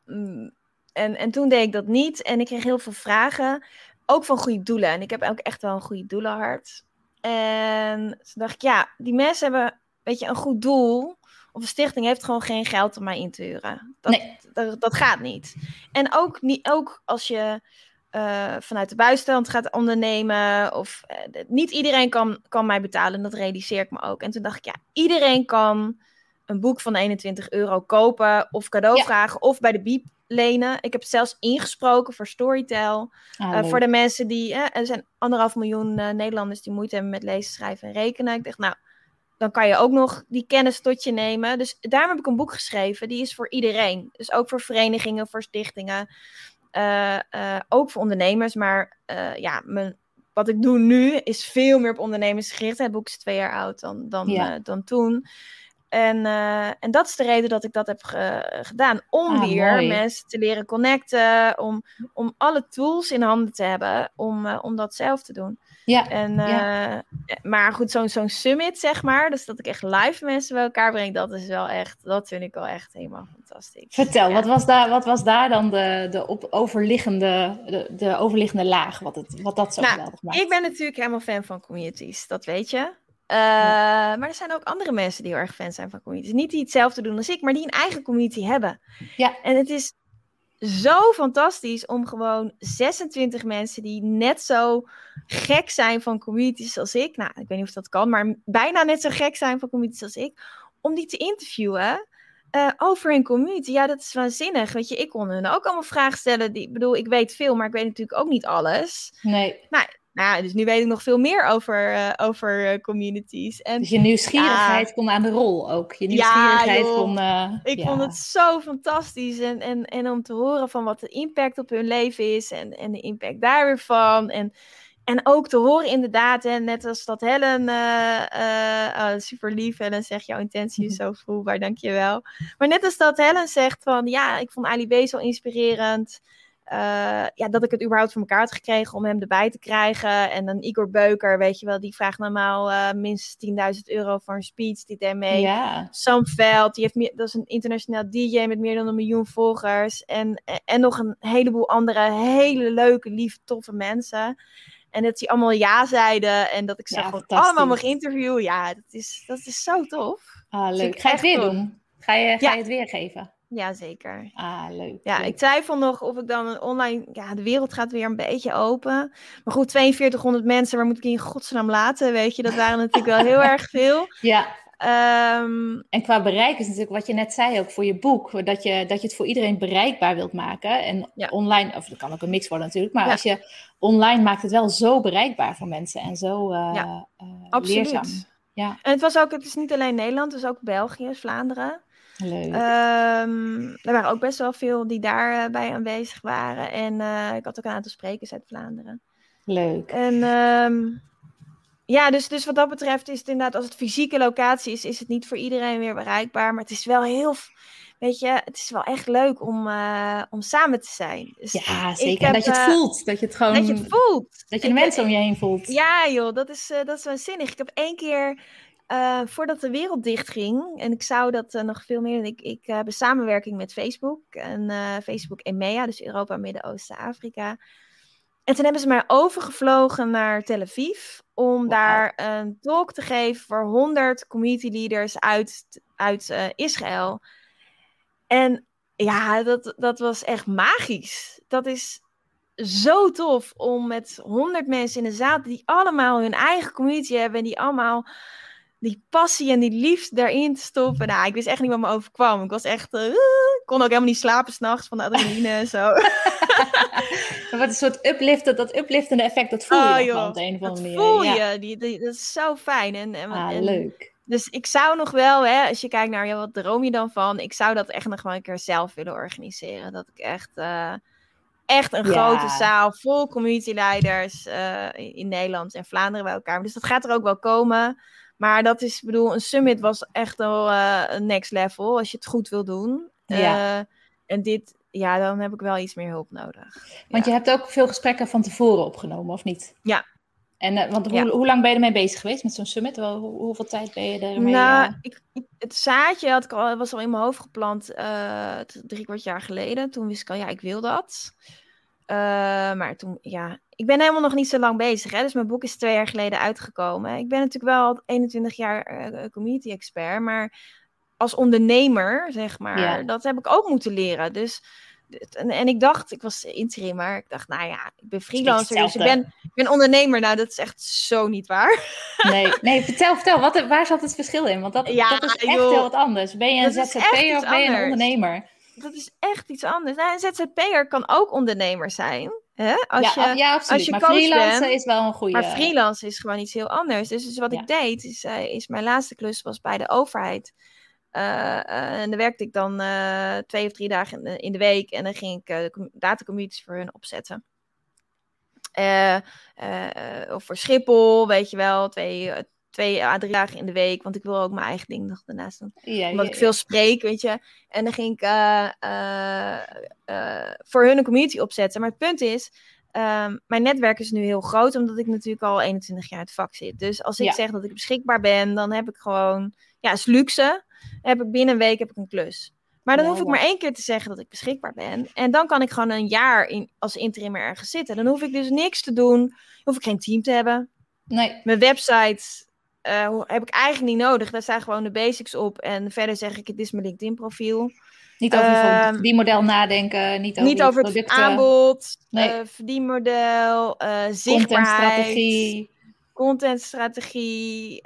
en, en toen deed ik dat niet en ik kreeg heel veel vragen ook van goede doelen. En ik heb ook echt wel een goede doelenhart. En toen dacht ik, ja, die mensen hebben, weet je, een goed doel. Of een stichting heeft gewoon geen geld om mij in te huren. Dat, nee. dat, dat, gaat niet. En ook, niet, ook als je uh, vanuit de buitenland gaat ondernemen. Of uh, niet iedereen kan, kan mij betalen. Dat realiseer ik me ook. En toen dacht ik, ja, iedereen kan een boek van 21 euro kopen of cadeau vragen of bij de Biep lenen. Ik heb zelfs ingesproken voor Storytel. Ah, voor de mensen die, er zijn anderhalf miljoen Nederlanders die moeite hebben met lezen, schrijven en rekenen. Ik dacht, nou, dan kan je ook nog die kennis tot je nemen. Dus daarom heb ik een boek geschreven. Die is voor iedereen. Dus ook voor verenigingen, voor stichtingen. Uh, uh, ook voor ondernemers. Maar ja, mijn, wat ik doe nu is veel meer op ondernemers gericht. Het boek is twee jaar oud dan, dan, ja. dan toen. En, en dat is de reden dat ik dat heb gedaan. Om ah, weer mensen te leren connecten. Om, om alle tools in handen te hebben om, om dat zelf te doen. Ja. En, ja. Eh, maar goed, zo'n zo'n summit, zeg maar. Dus dat ik echt live mensen bij elkaar breng, dat is wel echt, dat vind ik wel echt helemaal fantastisch. Vertel, wat, was daar, wat was daar dan de, de op overliggende, de, de overliggende laag, wat, het, wat dat zo nou, geweldig maakt? Ik ben natuurlijk helemaal fan van communities, dat weet je. Uh, Maar er zijn ook andere mensen die heel erg fan zijn van communities. Niet die hetzelfde doen als ik, maar die een eigen community hebben. Ja. En het is zo fantastisch om gewoon 26 mensen die net zo gek zijn van communities als ik. Nou, ik weet niet of dat kan, maar bijna net zo gek zijn van communities als ik. Om die te interviewen uh, over hun community. Ja, dat is waanzinnig. Weet je, ik kon hun ook allemaal vragen stellen. Die, ik bedoel, ik weet veel, maar ik weet natuurlijk ook niet alles. Nee. Nou, nou dus nu weet ik nog veel meer over, uh, over uh, communities. En, dus je nieuwsgierigheid ja, kon aan de rol ook. Je nieuwsgierigheid ja, kon... Uh, ik vond het zo fantastisch. En, en, en om te horen van wat de impact op hun leven is. En, en de impact daar weer van. En, en ook te horen inderdaad, hè, net als dat Helen, uh, super lief Helen zegt, jouw intentie is zo voelbaar, dankjewel. Maar net als dat Helen zegt van, ja, ik vond Ali B zo inspirerend. Uh, ja, dat ik het überhaupt voor elkaar had gekregen om hem erbij te krijgen. En dan Igor Beuker, weet je wel, die vraagt normaal uh, minstens 10.000 euro voor een speech. Die deed mee. Sam Veld, die heeft meer, dat is een internationaal DJ met meer dan een miljoen volgers. En, en nog een heleboel andere hele leuke, lieve, toffe mensen. En dat die allemaal ja zeiden en dat ik ze ja, gewoon allemaal mag interviewen. Ja, dat is, dat is zo tof. Ah, leuk. Ga je het weer doen? Ga je, ga je het weer geven? Jazeker. Ah, leuk. Ja, ik twijfel nog of ik dan een online... Ja, de wereld gaat weer een beetje open. Maar goed, 4200 mensen, waar moet ik in godsnaam laten? Weet je, dat waren natuurlijk wel heel erg veel. Ja. Um, en qua bereik is natuurlijk wat je net zei ook voor je boek. Dat je, dat je het voor iedereen bereikbaar wilt maken. En ja. online, of dat kan ook een mix worden natuurlijk. Maar als je online maakt het wel zo bereikbaar voor mensen. En zo uh, ja, uh, absoluut. leerzaam. Ja. En het was ook, het is niet alleen Nederland, het is ook België, Vlaanderen. Leuk. Um, er waren ook best wel veel die daarbij uh, aanwezig waren. En uh, ik had ook een aantal sprekers uit Vlaanderen. Leuk. En um, ja, dus, dus wat dat betreft is het inderdaad, als het fysieke locatie is, is het niet voor iedereen weer bereikbaar. Maar het is wel heel, weet je, het is wel echt leuk om, uh, om samen te zijn. Dus ja, zeker. en dat je het voelt. Dat je het gewoon. Dat je het voelt. Dat je de mensen om je heen voelt. Ja, joh, dat is, dat is waanzinnig. Ik heb één keer uh, voordat de wereld dichtging, en ik zou dat uh, nog veel meer. Ik, ik uh, heb een samenwerking met Facebook. En Facebook EMEA, dus Europa, Midden-Oosten, Afrika. En toen hebben ze mij overgevlogen naar Tel Aviv. Om wow. daar een talk te geven voor 100 community leaders uit, uit Israël. En ja, dat, dat was echt magisch. Dat is zo tof om met 100 mensen in de zaal, die allemaal hun eigen community hebben. En die allemaal die passie en die liefde daarin te stoppen. Nou, ik wist echt niet wat me overkwam. Ik was echt, uh, kon ook helemaal niet slapen s'nachts van de adrenaline en zo. wat een soort upliften, dat upliftende effect, dat voel je oh, op een of andere manier. voel je, die, die, dat is zo fijn. En, en, ah, en, leuk. Dus ik zou nog wel, hè, als je kijkt naar, ja, wat droom je dan van? Ik zou dat echt nog wel een keer zelf willen organiseren. Dat ik echt... Uh, echt een ja. grote zaal vol community leiders uh, in Nederland en Vlaanderen bij elkaar. Dus dat gaat er ook wel komen. Maar dat is, bedoel, een summit was echt wel uh, een next level als je het goed wil doen. Ja. Uh, en dit, ja, dan heb ik wel iets meer hulp nodig. Want ja. je hebt ook veel gesprekken van tevoren opgenomen, of niet? Ja. En uh, want hoe, ja. hoe, lang ben je ermee bezig geweest met zo'n summit? Wel, hoe, hoeveel tijd ben je ermee? Nou, ik, het zaadje had ik al, was al in mijn hoofd geplant drie kwart jaar geleden. Toen wist ik al, ja, ik wil dat. Uh, maar toen, ja, ik ben helemaal nog niet zo lang bezig. Hè? Dus mijn boek is twee jaar geleden uitgekomen. Ik ben natuurlijk wel al 21 jaar uh, community expert. Maar als ondernemer, zeg maar, ja. dat heb ik ook moeten leren. Dus en, en ik dacht, ik was interim, maar ik dacht, nou ja, ik ben freelancer, dus ik ben, ik ben ondernemer. Nou, dat is echt zo niet waar. Nee, nee vertel, vertel, wat, waar zat het verschil in? Want dat, Ja, dat is echt joh. heel wat anders. Ben je een ZZP'er of ben je een ondernemer? Dat is echt iets anders. Nou, een ZZP'er kan ook ondernemer zijn. Hè? Als ja, je, ja, absoluut. je maar bent, is wel een goede... Maar freelance is gewoon iets heel anders. Dus, dus wat Ja. ik deed, is, eh, is mijn laatste klus was bij de overheid. Eh, eh, en dan werkte ik dan twee of drie dagen in de, in de week. En dan ging ik com- datacommunities voor hun opzetten. Of voor Schiphol, weet je wel. Twee, twee à drie dagen in de week. Want ik wil ook mijn eigen ding nog daarnaast doen Ja, omdat ja, ik veel spreek, weet je. En dan ging ik eh, eh, eh, voor hun een community opzetten. Maar het punt is, ehm, mijn netwerk is nu heel groot, omdat ik natuurlijk al 21 jaar in het vak zit. Dus als ik Ja. zeg dat ik beschikbaar ben, dan heb ik gewoon, ja, is luxe. Heb ik binnen een week heb ik een klus. Maar dan Ja, hoef ik ja. maar één keer te zeggen dat ik beschikbaar ben. En dan kan ik gewoon een jaar in, als interimmer ergens zitten. Dan hoef ik dus niks te doen. Hoef ik geen team te hebben. Nee, Mijn website eh, heb ik eigenlijk niet nodig. Daar staan gewoon de basics op. En verder zeg ik, dit is mijn LinkedIn profiel. niet over je Ehm, die model nadenken, niet over niet over het producten, aanbod, Nee. eh, verdienmodel, eh zichtbaarheid, contentstrategie. contentstrategie.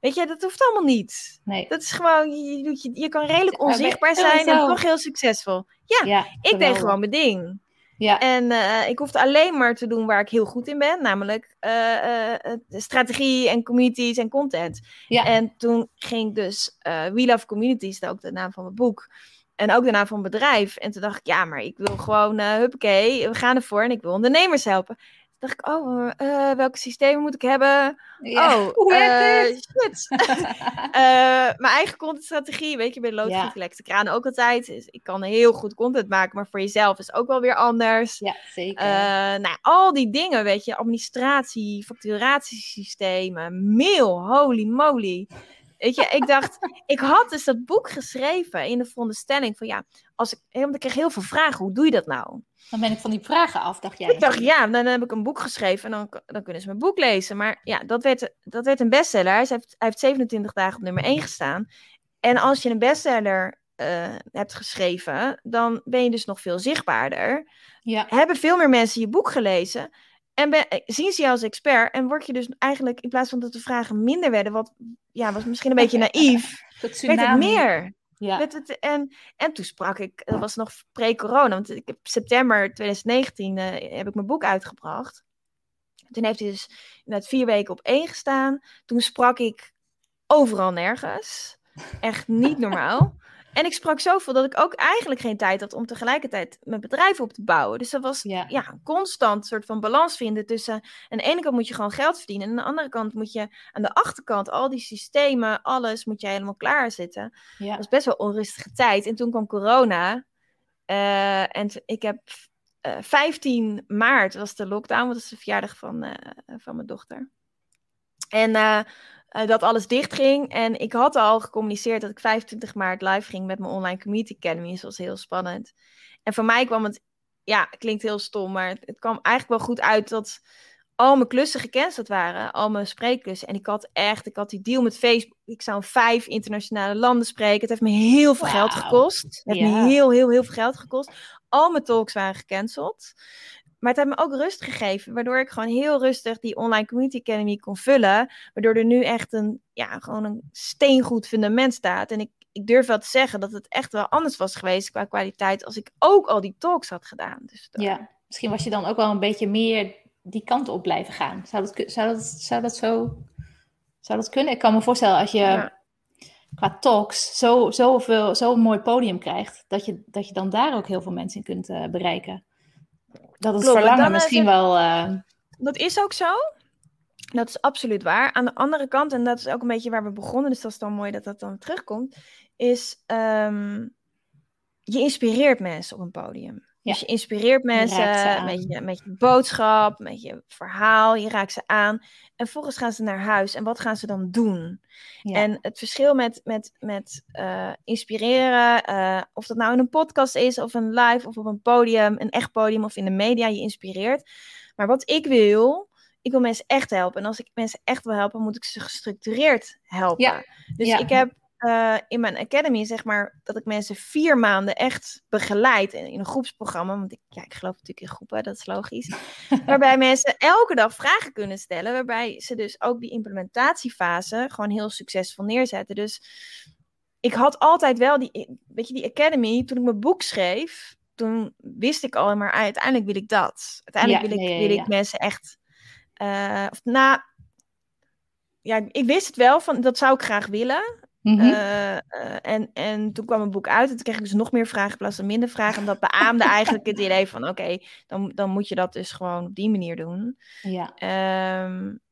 weet je, dat hoeft allemaal niet. Nee, Dat is gewoon, je, je, je, kan redelijk onzichtbaar zijn en toch heel succesvol. Ja, ja, Ik deed gewoon mijn ding. Ja, En eh, ik hoefde alleen maar te doen waar ik heel goed in ben, namelijk eh, eh, strategie en communities en content. Ja. En toen ging ik dus We Love Communities, dat ook de naam van mijn boek, en ook de naam van mijn bedrijf. En toen dacht ik, ja, maar ik wil gewoon, huppakee, we gaan ervoor en ik wil ondernemers helpen. Dacht ik, oh, eh, welke systemen moet ik hebben? Oh, shit. Eh, mijn eigen contentstrategie, weet je, bij de Ja. loodgieter kraan ook altijd. Dus ik kan heel goed content maken, maar voor jezelf is ook wel weer anders. ja, zeker. Nou, al die dingen, weet je, administratie, facturatiesystemen, mail, holy moly. Weet je, ik dacht, ik had dus dat boek geschreven in de veronderstelling van ja, als ik, want ik kreeg heel veel vragen, hoe doe je dat nou? Dan ben ik van die vragen af, dacht jij. Ik dacht, ja, dan heb ik een boek geschreven en dan, dan kunnen ze mijn boek lezen. Maar ja, dat werd, dat werd een bestseller. Hij heeft, hij heeft 27 dagen op nummer 1 gestaan. En als je een bestseller eh, hebt geschreven, dan ben je dus nog veel zichtbaarder. Ja, Hebben veel meer mensen je boek gelezen. En ben, eh, zien ze jou als expert. En word je dus eigenlijk, in plaats van dat de vragen minder werden, wat ja, was misschien een beetje naïef, werd het meer. Ja, Werd het, en, en toen sprak ik, dat was nog pre-corona, want ik heb september 2019 eh, heb ik mijn boek uitgebracht. Toen heeft hij dus inderdaad vier weken op één gestaan. Toen sprak ik overal nergens. Echt niet normaal. En ik sprak zoveel dat ik ook eigenlijk geen tijd had om tegelijkertijd mijn bedrijf op te bouwen. Dus dat was Ja. ja. een constant soort van balans vinden tussen... Aan de ene kant moet je gewoon geld verdienen. En aan de andere kant moet je aan de achterkant al die systemen, alles moet je helemaal klaarzetten. ja. Het was best wel onrustige tijd. En toen kwam corona. Eh, en ik heb eh 15 maart was de lockdown, want dat is de verjaardag van, eh, van mijn dochter. En eh, dat alles dichtging. En ik had al gecommuniceerd dat ik 25 maart live ging met mijn online community academy. Dus dat was heel spannend. En voor mij kwam het, ja, klinkt heel stom, maar het, het kwam eigenlijk wel goed uit dat al mijn klussen gecanceld waren, al mijn spreekklussen. En ik had echt, ik had die deal met Facebook. Ik zou in vijf internationale landen spreken. Het heeft me heel veel geld gekost. Het heeft me heel, heel, heel veel geld gekost. Al mijn talks waren gecanceld. Maar het heeft me ook rust gegeven, waardoor ik gewoon heel rustig die online community academy kon vullen. Waardoor er nu echt een, ja, gewoon een steengoed fundament staat. En ik, ik durf wel te zeggen dat het echt wel anders was geweest qua kwaliteit als ik ook al die talks had gedaan. Dus dat- ja. Misschien was je dan ook wel een beetje meer die kant op blijven gaan. Zou dat, zou dat, zou dat zo... Zou dat kunnen? Ik kan me voorstellen als je Ja. qua talks zo, zoveel, zo'n mooi podium krijgt, dat je, dat je dan daar ook heel veel mensen in kunt eh, bereiken. Dat maar verlangen eh, misschien wel... eh, Dat is ook zo. Dat is absoluut waar. Aan de andere kant, en dat is ook een beetje waar we begonnen, dus dat is dan mooi dat dat dan terugkomt, is ehm, je inspireert mensen op een podium. Ja. Dus je inspireert mensen met je, met je boodschap, met je verhaal, je raakt ze aan. En vervolgens gaan ze naar huis. En wat gaan ze dan doen? ja. En het verschil met, met, met eh, inspireren, eh, of dat nou in een podcast is, of een live, of op een podium, een echt podium, of in de media, je inspireert. Maar wat ik wil, ik wil mensen echt helpen. En als ik mensen echt wil helpen, moet ik ze gestructureerd helpen. Ja, Dus ja. ik heb eh, in mijn academy, zeg maar, dat ik mensen vier maanden echt begeleid in, in een groepsprogramma. Want ik, ja, ik geloof natuurlijk in groepen, dat is logisch. waarbij mensen elke dag vragen kunnen stellen. Waarbij ze dus ook die implementatiefase gewoon heel succesvol neerzetten. Dus ik had altijd wel die, weet je, die academy. Toen ik mijn boek schreef, toen wist ik al, maar uiteindelijk wil ik dat. Uiteindelijk wil, ik, wil ik mensen echt. Uh, of, nou, ja, ik wist het wel, van, dat zou ik graag willen. Eh, eh, en, en toen kwam een boek uit en toen kreeg ik dus nog meer vragen in plaats van minder vragen. En dat beaamde eigenlijk het idee van oké, dan, dan moet je dat dus gewoon op die manier doen. Ja. Um,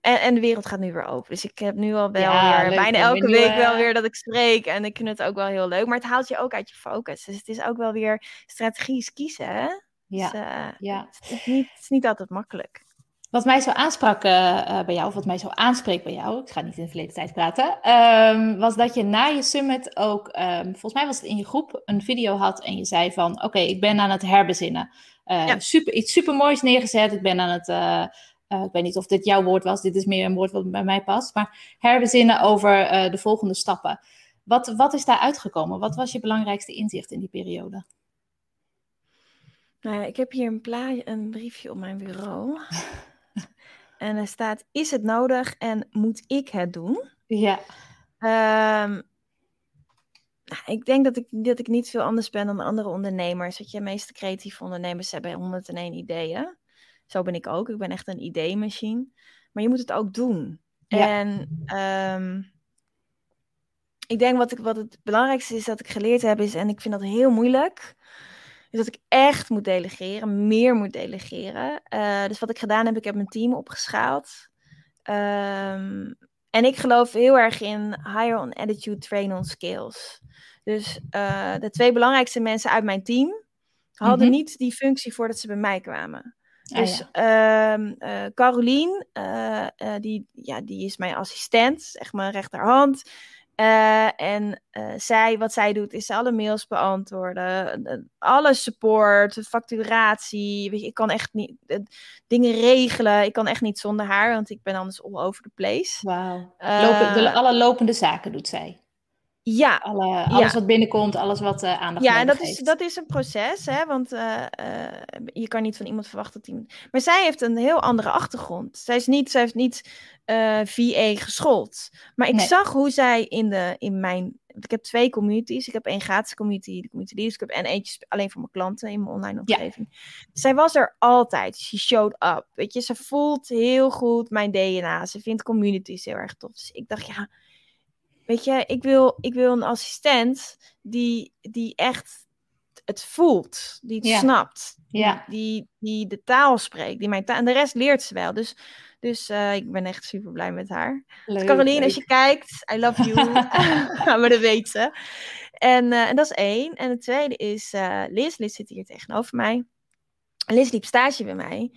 en, en de wereld gaat nu weer open. Dus ik heb nu al wel weer bijna elke week wel weer dat ik spreek. En ik vind het ook wel heel leuk. Maar het haalt je ook uit je focus. Dus het is ook wel weer strategisch kiezen. Hè? Ja. Dus, uh, ja. Het, is niet, het is niet altijd makkelijk. Wat mij zo aansprak uh, bij jou, of wat mij zo aanspreekt bij jou, ik ga niet in de verleden tijd praten, um, was dat je na je summit ook, um, volgens mij was het in je groep, een video had en je zei van, oké, ik ben aan het herbezinnen. Uh, ja. super, iets supermoois neergezet, ik ben aan het, uh, ik weet niet of dit jouw woord was, dit is meer een woord wat bij mij past, maar herbezinnen over de volgende stappen. Wat, wat is daar uitgekomen? Wat was je belangrijkste inzicht in die periode? Nou ja, ik heb hier een, een briefje op mijn bureau. En er staat: Is het nodig en moet ik het doen? Ja. Um, ik denk dat ik, dat ik niet veel anders ben dan andere ondernemers. Dat je, de meeste creatieve ondernemers hebben 101 ideeën. Zo ben ik ook. Ik ben echt een ideemachine. Maar je moet het ook doen. Ja. En um, ik denk wat, ik, wat het belangrijkste is dat ik geleerd heb, is, en ik vind dat heel moeilijk, is dat ik echt moet delegeren, meer moet delegeren. Uh, dus wat ik gedaan heb, ik heb mijn team opgeschaald. Um, en ik geloof heel erg in hire on attitude, train on skills. Dus uh, de twee belangrijkste mensen uit mijn team hadden mm -hmm. niet die functie voordat ze bij mij kwamen. Dus ah, ja. uh, uh, Carolien, die, ja, die is mijn assistent, echt mijn rechterhand. Uh, en uh, zij, wat zij doet, is alle mails beantwoorden, alle support, facturatie. Weet je, ik kan echt niet uh, dingen regelen. Ik kan echt niet zonder haar, want ik ben anders all over the place. Wauw. Alle lopende zaken doet zij. Ja. Alle, alles ja. wat binnenkomt, alles wat uh, aandacht Ja, en dat heeft. is, dat is een proces, hè, want uh, uh, je kan niet van iemand verwachten dat hij... Maar zij heeft een heel andere achtergrond. Zij, is niet, zij heeft niet VA geschoold. Maar ik nee. zag hoe zij in, de, in mijn... Ik heb twee communities. Ik heb één gratis community, de Community Leadership, en eentje alleen voor mijn klanten in mijn online omgeving. Ja. Zij was er altijd. She showed up. Weet je, ze voelt heel goed mijn DNA. Ze vindt communities heel erg tof. Dus ik dacht, ja Weet je, ik wil, ik wil een assistent die, die echt het voelt, die het ja. snapt, ja. die, die de taal spreekt, die mijn taal, en de rest leert ze wel. Dus, dus uh, ik ben echt super blij met haar. Leuk, dus Caroline, leuk. als je kijkt, I love you. maar dat weet ze. En, uh, en dat is één. En het tweede is uh, Liz. Liz zit hier tegenover mij. Liz liep stage bij mij.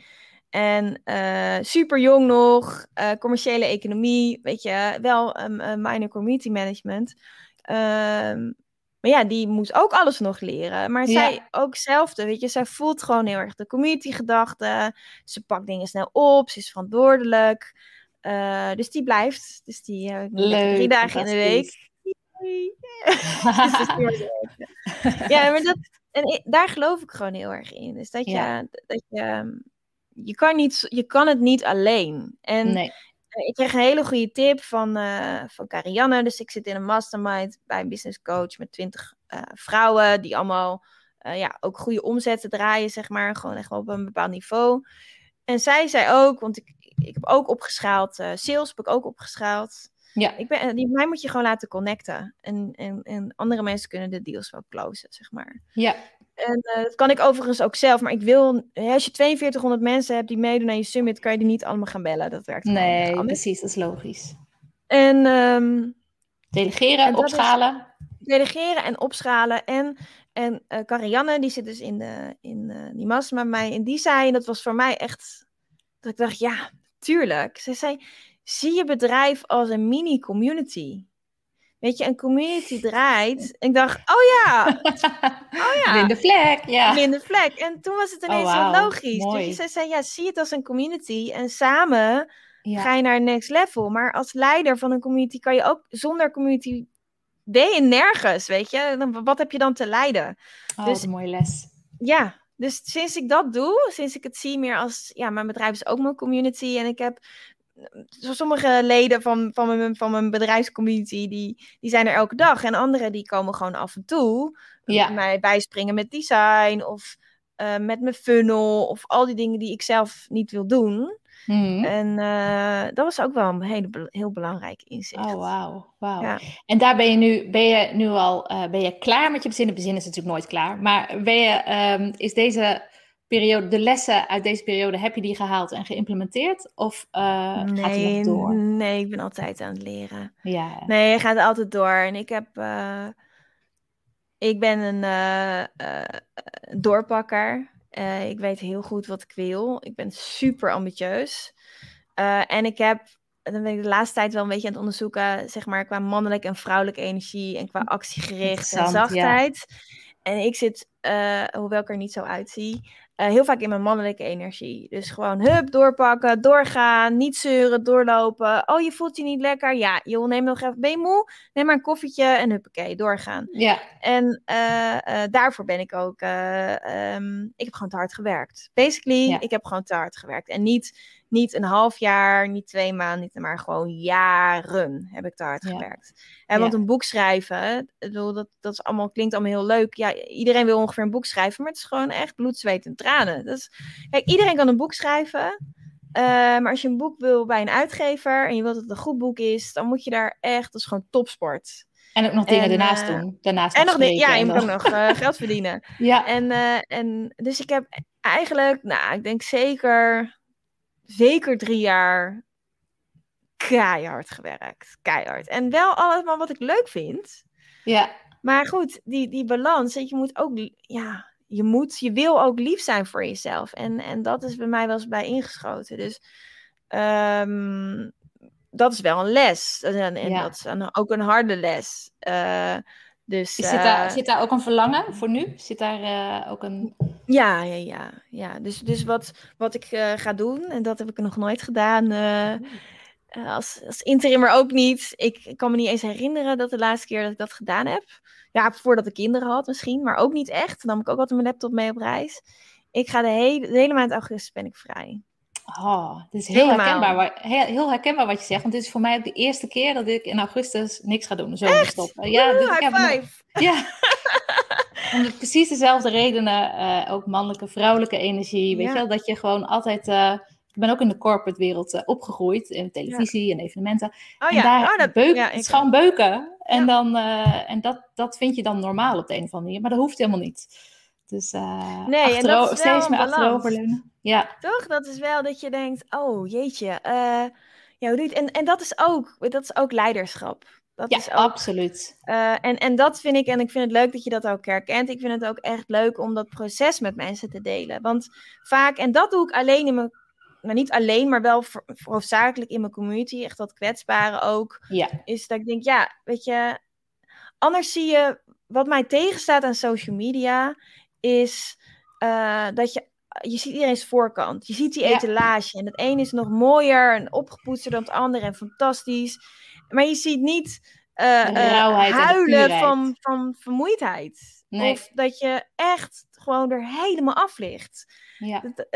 En uh, super jong nog, uh, commerciële economie, weet je, wel um, uh, minor community management. Um, maar ja, die moet ook alles nog leren. Maar ja. zij ook zelfde, weet je, zij voelt gewoon heel erg de community gedachte. Ze pakt dingen snel op, ze is verantwoordelijk. dus die blijft. Dus die Leuk, drie dagen in de week. ja, maar dat, en daar geloof ik gewoon heel erg in. Dus dat je, ja. dat je je kan, niet, je kan het niet alleen. En nee. Ik kreeg een hele goede tip van, uh, van Karianne. Dus ik zit in een mastermind bij een business coach met twintig uh, vrouwen die allemaal uh, ja, ook goede omzetten draaien, zeg maar. Gewoon echt op een bepaald niveau. En zij zei ook, want ik, ik heb ook opgeschaald, sales heb ik ook opgeschaald. Ja. Ik ben, die, mij moet je gewoon laten connecten. En, en, en andere mensen kunnen de deals wel closen, zeg maar. Ja. En uh, dat kan ik overigens ook zelf. Maar ik wil, als je 4200 mensen hebt die meedoen aan je summit, kan je die niet allemaal gaan bellen. Dat werkt Nee, precies, dat is logisch. En um, delegeren, en opschalen. Is, delegeren en opschalen. En, en uh, Karianne, die zit dus in, de, in uh, die massa met mij. En die zei, en dat was voor mij echt, dat ik dacht, ja, tuurlijk. Ze zei, zie je bedrijf als een mini-community. Weet je, een community draait. Ik dacht, oh ja. Oh ja. Blinde vlek, ja. Blinde vlek. En toen was het ineens oh, wow. zo logisch. Mooi. Dus zij zei, ja, zie het als een community. En samen ja. ga je naar next level. Maar als leider van een community kan je ook zonder community ben je nergens, weet je. Dan, wat heb je dan te lijden? Oh, dus, een mooie les. Ja, dus sinds ik dat doe, sinds ik het zie meer als, ja, mijn bedrijf is ook mijn community. En ik heb sommige leden van, van, mijn, van mijn bedrijfscommunity, die, die zijn er elke dag. En anderen die komen gewoon af en toe ja. mij bijspringen met design of uh, met mijn funnel of al die dingen die ik zelf niet wil doen. Mhm. En uh, dat was ook wel een hele, heel belangrijk inzicht. Oh, wauw. Wow. Ja. En daar ben je nu, ben je nu al uh, ben je klaar met je bezinnen? Bezinnen is natuurlijk nooit klaar. Maar ben je, um, is deze periode, de lessen uit deze periode, heb je die gehaald en geïmplementeerd? Of uh, nee, gaat die nog door? Nee, ik ben altijd aan het leren. Ja. Nee, je gaat altijd door. En ik heb... ik ben een doorpakker. Uh, ik weet heel goed wat ik wil. Ik ben super ambitieus. En ik heb, dan ben ik de laatste tijd wel een beetje aan het onderzoeken, zeg maar, qua mannelijke en vrouwelijke energie en qua actiegericht en zachtheid. En ik zit, uh, hoewel ik er niet zo uitzie, uh, heel vaak in mijn mannelijke energie. Dus gewoon hup, doorpakken, doorgaan, niet zeuren, doorlopen. Oh, je voelt je niet lekker? Ja, joh, neem nog even, ben je moe? Neem maar een koffietje en huppakee, doorgaan. Ja. En uh, uh, daarvoor ben ik ook, um, ik heb gewoon te hard gewerkt. Basically, ja. ik heb gewoon te hard gewerkt. En niet niet een half jaar, niet twee maanden, maar gewoon jaren heb ik te hard gewerkt. En want een boek schrijven, dat, dat is allemaal, klinkt allemaal heel leuk. Ja, iedereen wil ongeveer een boek schrijven, maar het is gewoon echt bloed, zweet en tranen. Dus, kijk, iedereen kan een boek schrijven. Uh, maar als je een boek wil bij een uitgever en je wilt dat het een goed boek is, dan moet je daar echt, dat is gewoon topsport. En ook nog dingen en, ernaast uh, doen. Daarnaast en nog, ja, je moet ook nog uh, geld verdienen. ja. En, en dus ik heb eigenlijk, nou, ik denk zeker zeker drie jaar keihard gewerkt. Keihard. En wel allemaal wat ik leuk vind. Ja. Maar goed, die, die balans, je moet ook, ja, je moet, je wil ook lief zijn voor jezelf. En, en dat is bij mij wel eens bij ingeschoten. Dus um, dat is wel een les. En, en ja. dat is een, ook een harde les. Uh, dus, zit, daar, uh, zit daar ook een verlangen voor nu? Zit daar uh, ook een. Ja, ja, ja. ja. Dus, dus wat, wat ik uh, ga doen, en dat heb ik nog nooit gedaan. als, als interimmer ook niet. Ik, ik, kan me niet eens herinneren dat de laatste keer dat ik dat gedaan heb. Ja, voordat ik kinderen had misschien, maar ook niet echt. Dan nam ik ook altijd mijn laptop mee op reis. Ik ga de hele, de hele maand augustus ben ik vrij. Oh, het is heel herkenbaar, heel, heel, herkenbaar wat je zegt. Want dit is voor mij ook de eerste keer dat ik in augustus niks ga doen. Zo stoppen. Ja, dus high ik five! ja. Om precies dezelfde redenen. Uh, ook mannelijke, vrouwelijke energie. Weet je wel? Dat je gewoon altijd... Uh, ik ben ook in de corporate wereld uh, opgegroeid. In televisie en evenementen. Oh, en ja. daar oh, dat, beuk, het is gewoon beuken. En, dan, en dat, dat vind je dan normaal op de een of andere manier. Maar dat hoeft helemaal niet. Dus uh, nee, en dat is steeds meer achteroverleunen. Ja. Toch? Dat is wel dat je denkt, oh jeetje. Uh, ja, en, en dat is ook, dat is ook leiderschap. Dat ja, is ook, absoluut. Uh, en, en dat vind ik, en ik vind het leuk dat je dat ook herkent. Ik vind het ook echt leuk om dat proces met mensen te delen. Want vaak, en dat doe ik alleen in mijn, nou niet alleen, maar wel hoofdzakelijk in mijn community, echt dat kwetsbare ook. Ja. Is dat ik denk, ja, weet je, anders zie je, wat mij tegenstaat aan social media, is uh, dat je je ziet iedereen's voorkant. Je ziet die etalage. En het een is nog mooier en opgepoetster dan het andere en fantastisch. Maar je ziet niet uh, uh, huilen van, van vermoeidheid. Nee. Of dat je echt gewoon er helemaal af ligt. Ja. Dat,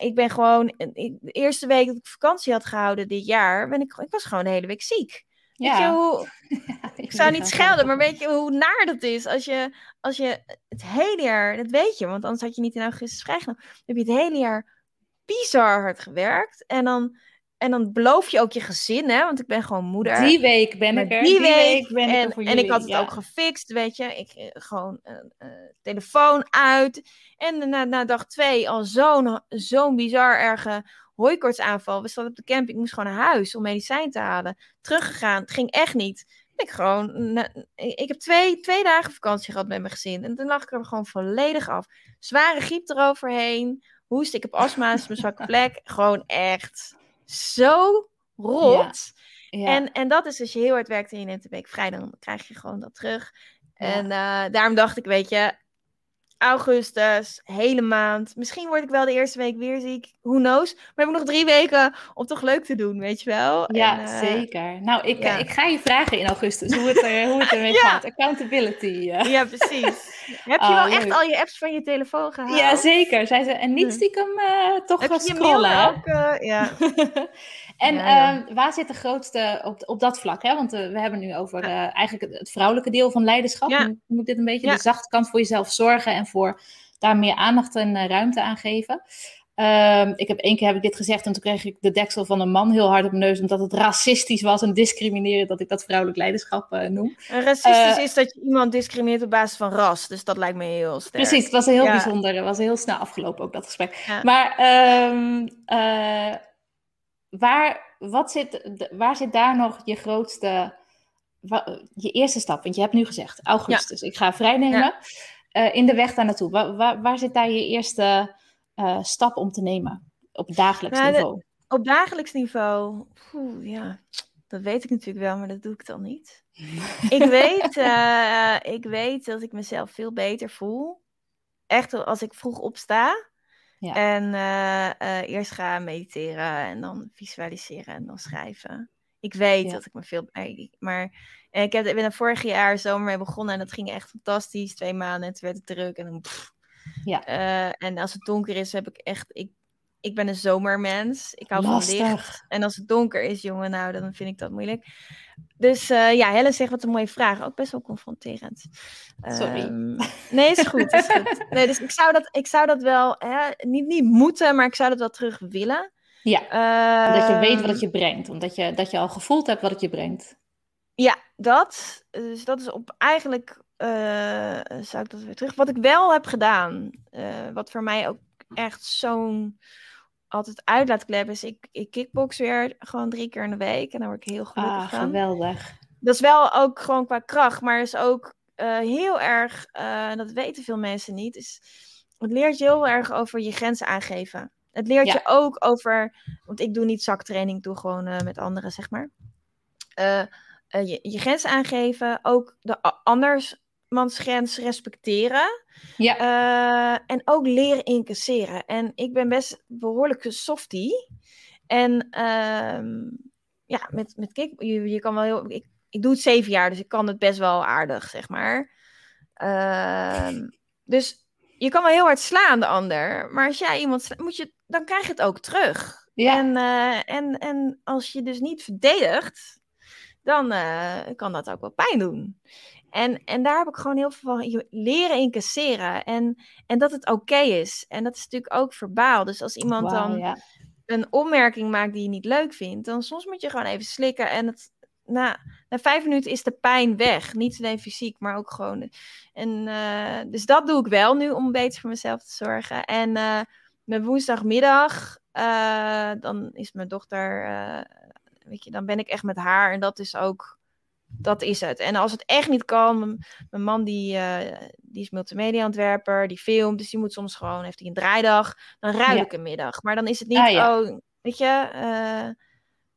ik ben gewoon, de eerste week dat ik vakantie had gehouden dit jaar, ben ik, ik was gewoon de hele week ziek. Ja. Weet je hoe, ik zou niet schelden, maar weet je hoe naar dat is als je, als je het hele jaar, dat weet je, want anders had je niet in augustus vrijgenomen, dan heb je het hele jaar bizar hard gewerkt en dan, en dan beloof je ook je gezin, hè, want ik ben gewoon moeder. Die week ben ik er. Die, week, ben en, ik er En ik had het ook gefixt, weet je, ik eh, gewoon uh, uh, telefoon uit en na, na dag twee al zo'n zo'n bizar erge hooikortsaanval. We stonden op de camping, ik moest gewoon naar huis om medicijn te halen. Teruggegaan, het ging echt niet. Ik gewoon, ik heb twee, twee dagen vakantie gehad met mijn gezin. En toen lag ik er gewoon volledig af. Zware griep eroverheen. Hoest, ik heb astma, is mijn zwakke plek. Gewoon echt zo rot. Ja. En, en dat is als je heel hard werkt en je neemt een week vrij, dan krijg je gewoon dat terug. En uh, daarom dacht ik, weet je, augustus, hele maand. Misschien word ik wel de eerste week weer ziek. Who knows? Maar heb ik nog drie weken om toch leuk te doen, weet je wel? Ja, en, uh, zeker. Nou, ik, ja. ik ga je vragen in augustus hoe het, er, hoe het ermee ja. gaat. Accountability. Uh. Ja, precies. heb je oh, wel echt al je apps van je telefoon gehaald? Ja, zeker. Zei ze. En niet stiekem uh, toch heb gaan scrollen. Ook, ja. en ja, uh, waar zit de grootste op, op dat vlak? Hè? Want uh, we hebben nu over uh, eigenlijk het vrouwelijke deel van leiderschap. Ja. Moet, moet dit een beetje de zachte kant voor jezelf zorgen en voor daar meer aandacht en ruimte aan geven. Um, ik heb één keer heb ik dit gezegd en toen kreeg ik de deksel van een man heel hard op mijn neus omdat het racistisch was en discriminerend dat ik dat vrouwelijk leiderschap uh, noem. En racistisch uh, is dat je iemand discrimineert op basis van ras, dus dat lijkt me heel sterk. Precies, het was heel ja. bijzonder. Het was heel snel afgelopen ook dat gesprek. Ja. Maar um, uh, waar, wat zit, waar zit daar nog je grootste, je eerste stap? Want je hebt nu gezegd augustus, ik ga vrijnemen in de weg daar naartoe. Waar, waar, waar zit daar je eerste uh, stap om te nemen op dagelijks nou, niveau? De, op dagelijks niveau, Oeh, ja, dat weet ik natuurlijk wel, maar dat doe ik dan niet. ik, weet, uh, ik weet dat ik mezelf veel beter voel. Echt als ik vroeg opsta. Ja. En uh, eerst ga mediteren en dan visualiseren en dan schrijven. Ik weet ja. dat ik me veel. Maar ik, heb, ik ben er vorig jaar zomer mee begonnen en dat ging echt fantastisch. Twee maanden en toen werd het druk en dan. Pff, ja. Uh, en als het donker is, heb ik echt. Ik, ik ben een zomermens. Ik hou Lastig. van licht. En als het donker is, jongen, nou, dan vind ik dat moeilijk. Dus uh, ja, Helle zegt wat een mooie vraag. Ook best wel confronterend. Sorry. Um, nee, is goed, is goed. Nee, dus ik zou dat, ik zou dat wel hè, niet, niet moeten, maar ik zou dat wel terug willen. Ja, uh, dat je weet wat het je brengt. Omdat je, dat je al gevoeld hebt wat het je brengt. Ja, dat. Dus dat is op eigenlijk uh, zou ik dat weer terug. Wat ik wel heb gedaan, wat voor mij ook echt zo'n altijd uitlaatklep is, ik, ik kickbox weer gewoon drie keer in de week en daar word ik heel gelukkig ah, van. geweldig. Dat is wel ook gewoon qua kracht, maar is ook uh, heel erg, en dat weten veel mensen niet, is, het leert je heel erg over je grenzen aangeven. Het leert ja. je ook over, want ik doe niet zaktraining, ik doe gewoon met anderen, zeg maar. je, je grenzen aangeven, ook de anders grens respecteren. Ja. Uh, en ook leren incasseren. En ik ben best behoorlijk softie. En uh, ja, met, met kick, je, je kan wel heel. Ik, ik doe het zeven jaar, dus ik kan het best wel aardig, zeg maar. Uh, dus je kan wel heel hard slaan, de ander. Maar als jij iemand slaat, moet je, dan krijg je het ook terug. Ja. En, uh, en, en als je dus niet verdedigt, dan uh, kan dat ook wel pijn doen. En, en daar heb ik gewoon heel veel van leren incasseren. En, en dat het oké okay is. En dat is natuurlijk ook verbaal. Dus als iemand wow, dan ja. een opmerking maakt die je niet leuk vindt, dan soms moet je gewoon even slikken. En het, na, na vijf minuten is de pijn weg. Niet alleen fysiek, maar ook gewoon. En, uh, dus dat doe ik wel nu om beter voor mezelf te zorgen. En uh, mijn woensdagmiddag, uh, dan is mijn dochter, weet je, dan ben ik echt met haar. En dat is ook dat is het. En als het echt niet kan, mijn, man die, uh, die is multimedia-ontwerper, die filmt, dus die moet soms gewoon, heeft hij een draaidag, dan ruil Ja. ik een middag. Maar dan is het niet, Ah, ja. oh, weet je, eh,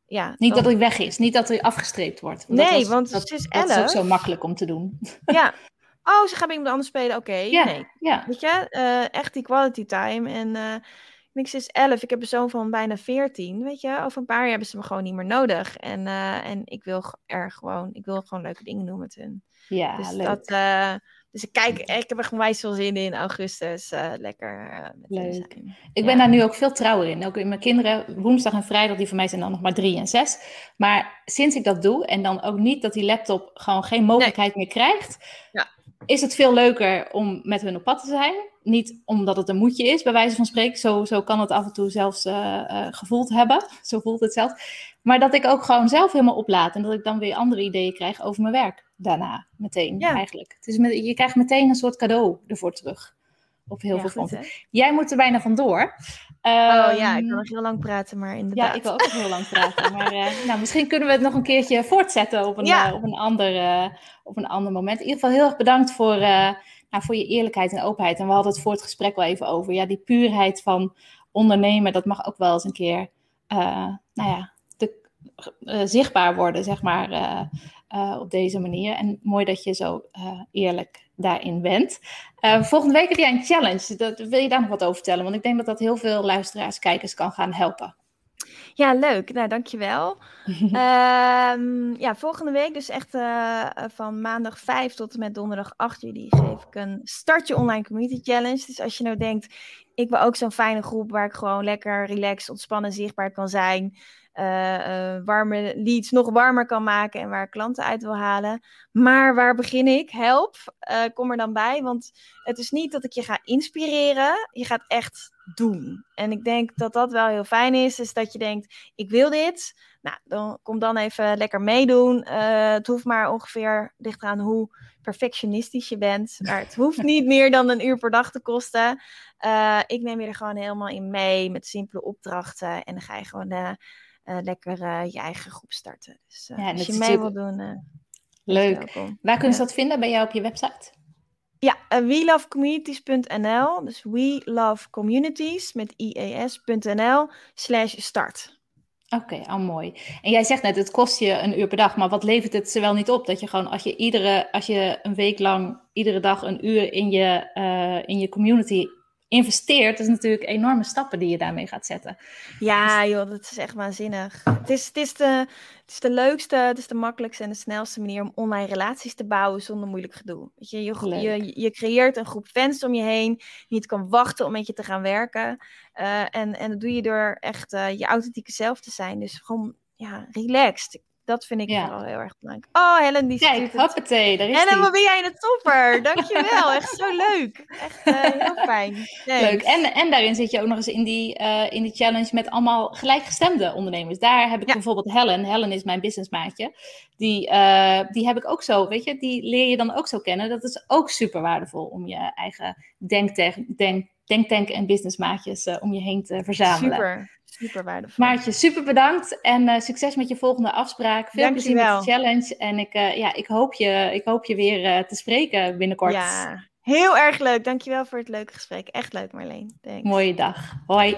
ja. Niet dan- dat hij weg is, niet dat hij afgestreept wordt. Nee, dat was- want dat, is dat is ook 11. zo makkelijk om te doen. Ja. Oh, ze gaat bij iemand anders spelen, oké. Ja, Nee. ja. Weet je, eh, echt die quality time. En eh niks is 11. Ik heb een zoon van bijna 14. Weet je, over een paar jaar hebben ze me gewoon niet meer nodig. En, eh, en ik wil er gewoon, ik wil gewoon leuke dingen doen met hun. Ja, dus, leuk. dat, eh, dus ik kijk, ik heb er gewoon wijs veel zin in augustus. eh, lekker met Leuk. zijn. Ik ben daar nu ook veel trouwer in. Ook in mijn kinderen, woensdag en vrijdag, die voor mij zijn dan nog maar drie en zes. Maar sinds ik dat doe en dan ook niet dat die laptop gewoon geen mogelijkheid meer krijgt, Ja. Is het veel leuker om met hun op pad te zijn. Niet omdat het een moedje is, bij wijze van spreken. Zo, zo kan het af en toe zelfs eh, eh, gevoeld hebben. Zo voelt het zelf. Maar dat ik ook gewoon zelf helemaal oplaad. En dat ik dan weer andere ideeën krijg over mijn werk daarna. Meteen, Ja. eigenlijk. Het is met, je krijgt meteen een soort cadeau ervoor terug. Op heel Ja, veel fronten. Jij moet er bijna vandoor. Oh ja, ik Ehm, kan nog heel lang praten, maar inderdaad. ja, ik wil ook nog heel lang praten. Maar eh, nou, misschien kunnen we het nog een keertje voortzetten op een, Ja. eh, op een, ander, eh, op een ander moment. In ieder geval heel erg bedankt voor, nou, voor je eerlijkheid en openheid. En we hadden het voor het gesprek wel even over. Ja, die puurheid van ondernemen, dat mag ook wel eens een keer nou ja, te, zichtbaar worden, zeg maar. Eh, op deze manier. En mooi dat je zo eerlijk daarin bent. volgende week heb jij een challenge. Dat, wil je daar nog wat over vertellen? Want ik denk dat dat heel veel luisteraars, kijkers kan gaan helpen. Ja, leuk. Nou, dankjewel. um, ja, volgende week, dus echt uh, van maandag 5 tot en met donderdag 8 juli, geef ik een Start Je Online Community Challenge. Dus als je nou denkt, ik wil ook zo'n fijne groep waar ik gewoon lekker relaxed, ontspannen, zichtbaar kan zijn uh, warme leads nog warmer kan maken en waar klanten uit wil halen. Maar waar begin ik? Help, uh, kom er dan bij. Want het is niet dat ik je ga inspireren, je gaat echt doen. En ik denk dat dat wel heel fijn is, is dat je denkt, ik wil dit. Nou, dan kom dan even lekker meedoen. het hoeft maar ongeveer ligt aan hoe perfectionistisch je bent. Maar het hoeft niet meer dan een uur per dag te kosten. ik neem je er gewoon helemaal in mee met simpele opdrachten. En dan ga je gewoon uh, lekker uh, je eigen groep starten. Dus uh, ja, als je mee wil doen. Leuk. Waar kunnen ze dat vinden? bij jou op je website? Ja, welovecommunities.nl. Dus we love communities met ies.nl slash start. Oké, okay, oh mooi. En jij zegt net, het kost je een uur per dag, maar wat levert het ze wel niet op? Dat je gewoon, als je, iedere, als je een week lang iedere dag een uur in je, in je community investeert, is natuurlijk enorme stappen die je daarmee gaat zetten. Ja, dus- joh, dat is echt waanzinnig. Het is, het, is de, het is de leukste, het is de makkelijkste en de snelste manier om online relaties te bouwen zonder moeilijk gedoe. Weet je, je, je, je creëert een groep fans om je heen, die niet kan wachten om met je te gaan werken. Uh, en, en dat doe je door echt uh, je authentieke zelf te zijn. Dus gewoon, ja, relaxed. Dat vind ik ja. vooral heel erg belangrijk. Oh, Helen, die Kijk, hoppatee, daar is Helen, wat ben jij een topper. Dankjewel, echt zo leuk. Echt uh, heel fijn. Leuk. En, en daarin zit je ook nog eens in die, uh, in die challenge met allemaal gelijkgestemde ondernemers. Daar heb ik ja. bijvoorbeeld Helen. Helen is mijn businessmaatje. Die, uh, die heb ik ook zo, weet je, die leer je dan ook zo kennen. Dat is ook super waardevol om je eigen denktank, denk, denktank en businessmaatjes om je heen te verzamelen. Super. Super waardevol. Maartje, super bedankt en uh, succes met je volgende afspraak. Veel Dank plezier met de challenge en ik, uh, ja, ik, hoop je, ik hoop je weer uh, te spreken binnenkort. Ja, heel erg leuk. Dankjewel voor het leuke gesprek. Echt leuk Marleen. Thanks. Mooie dag. Hoi.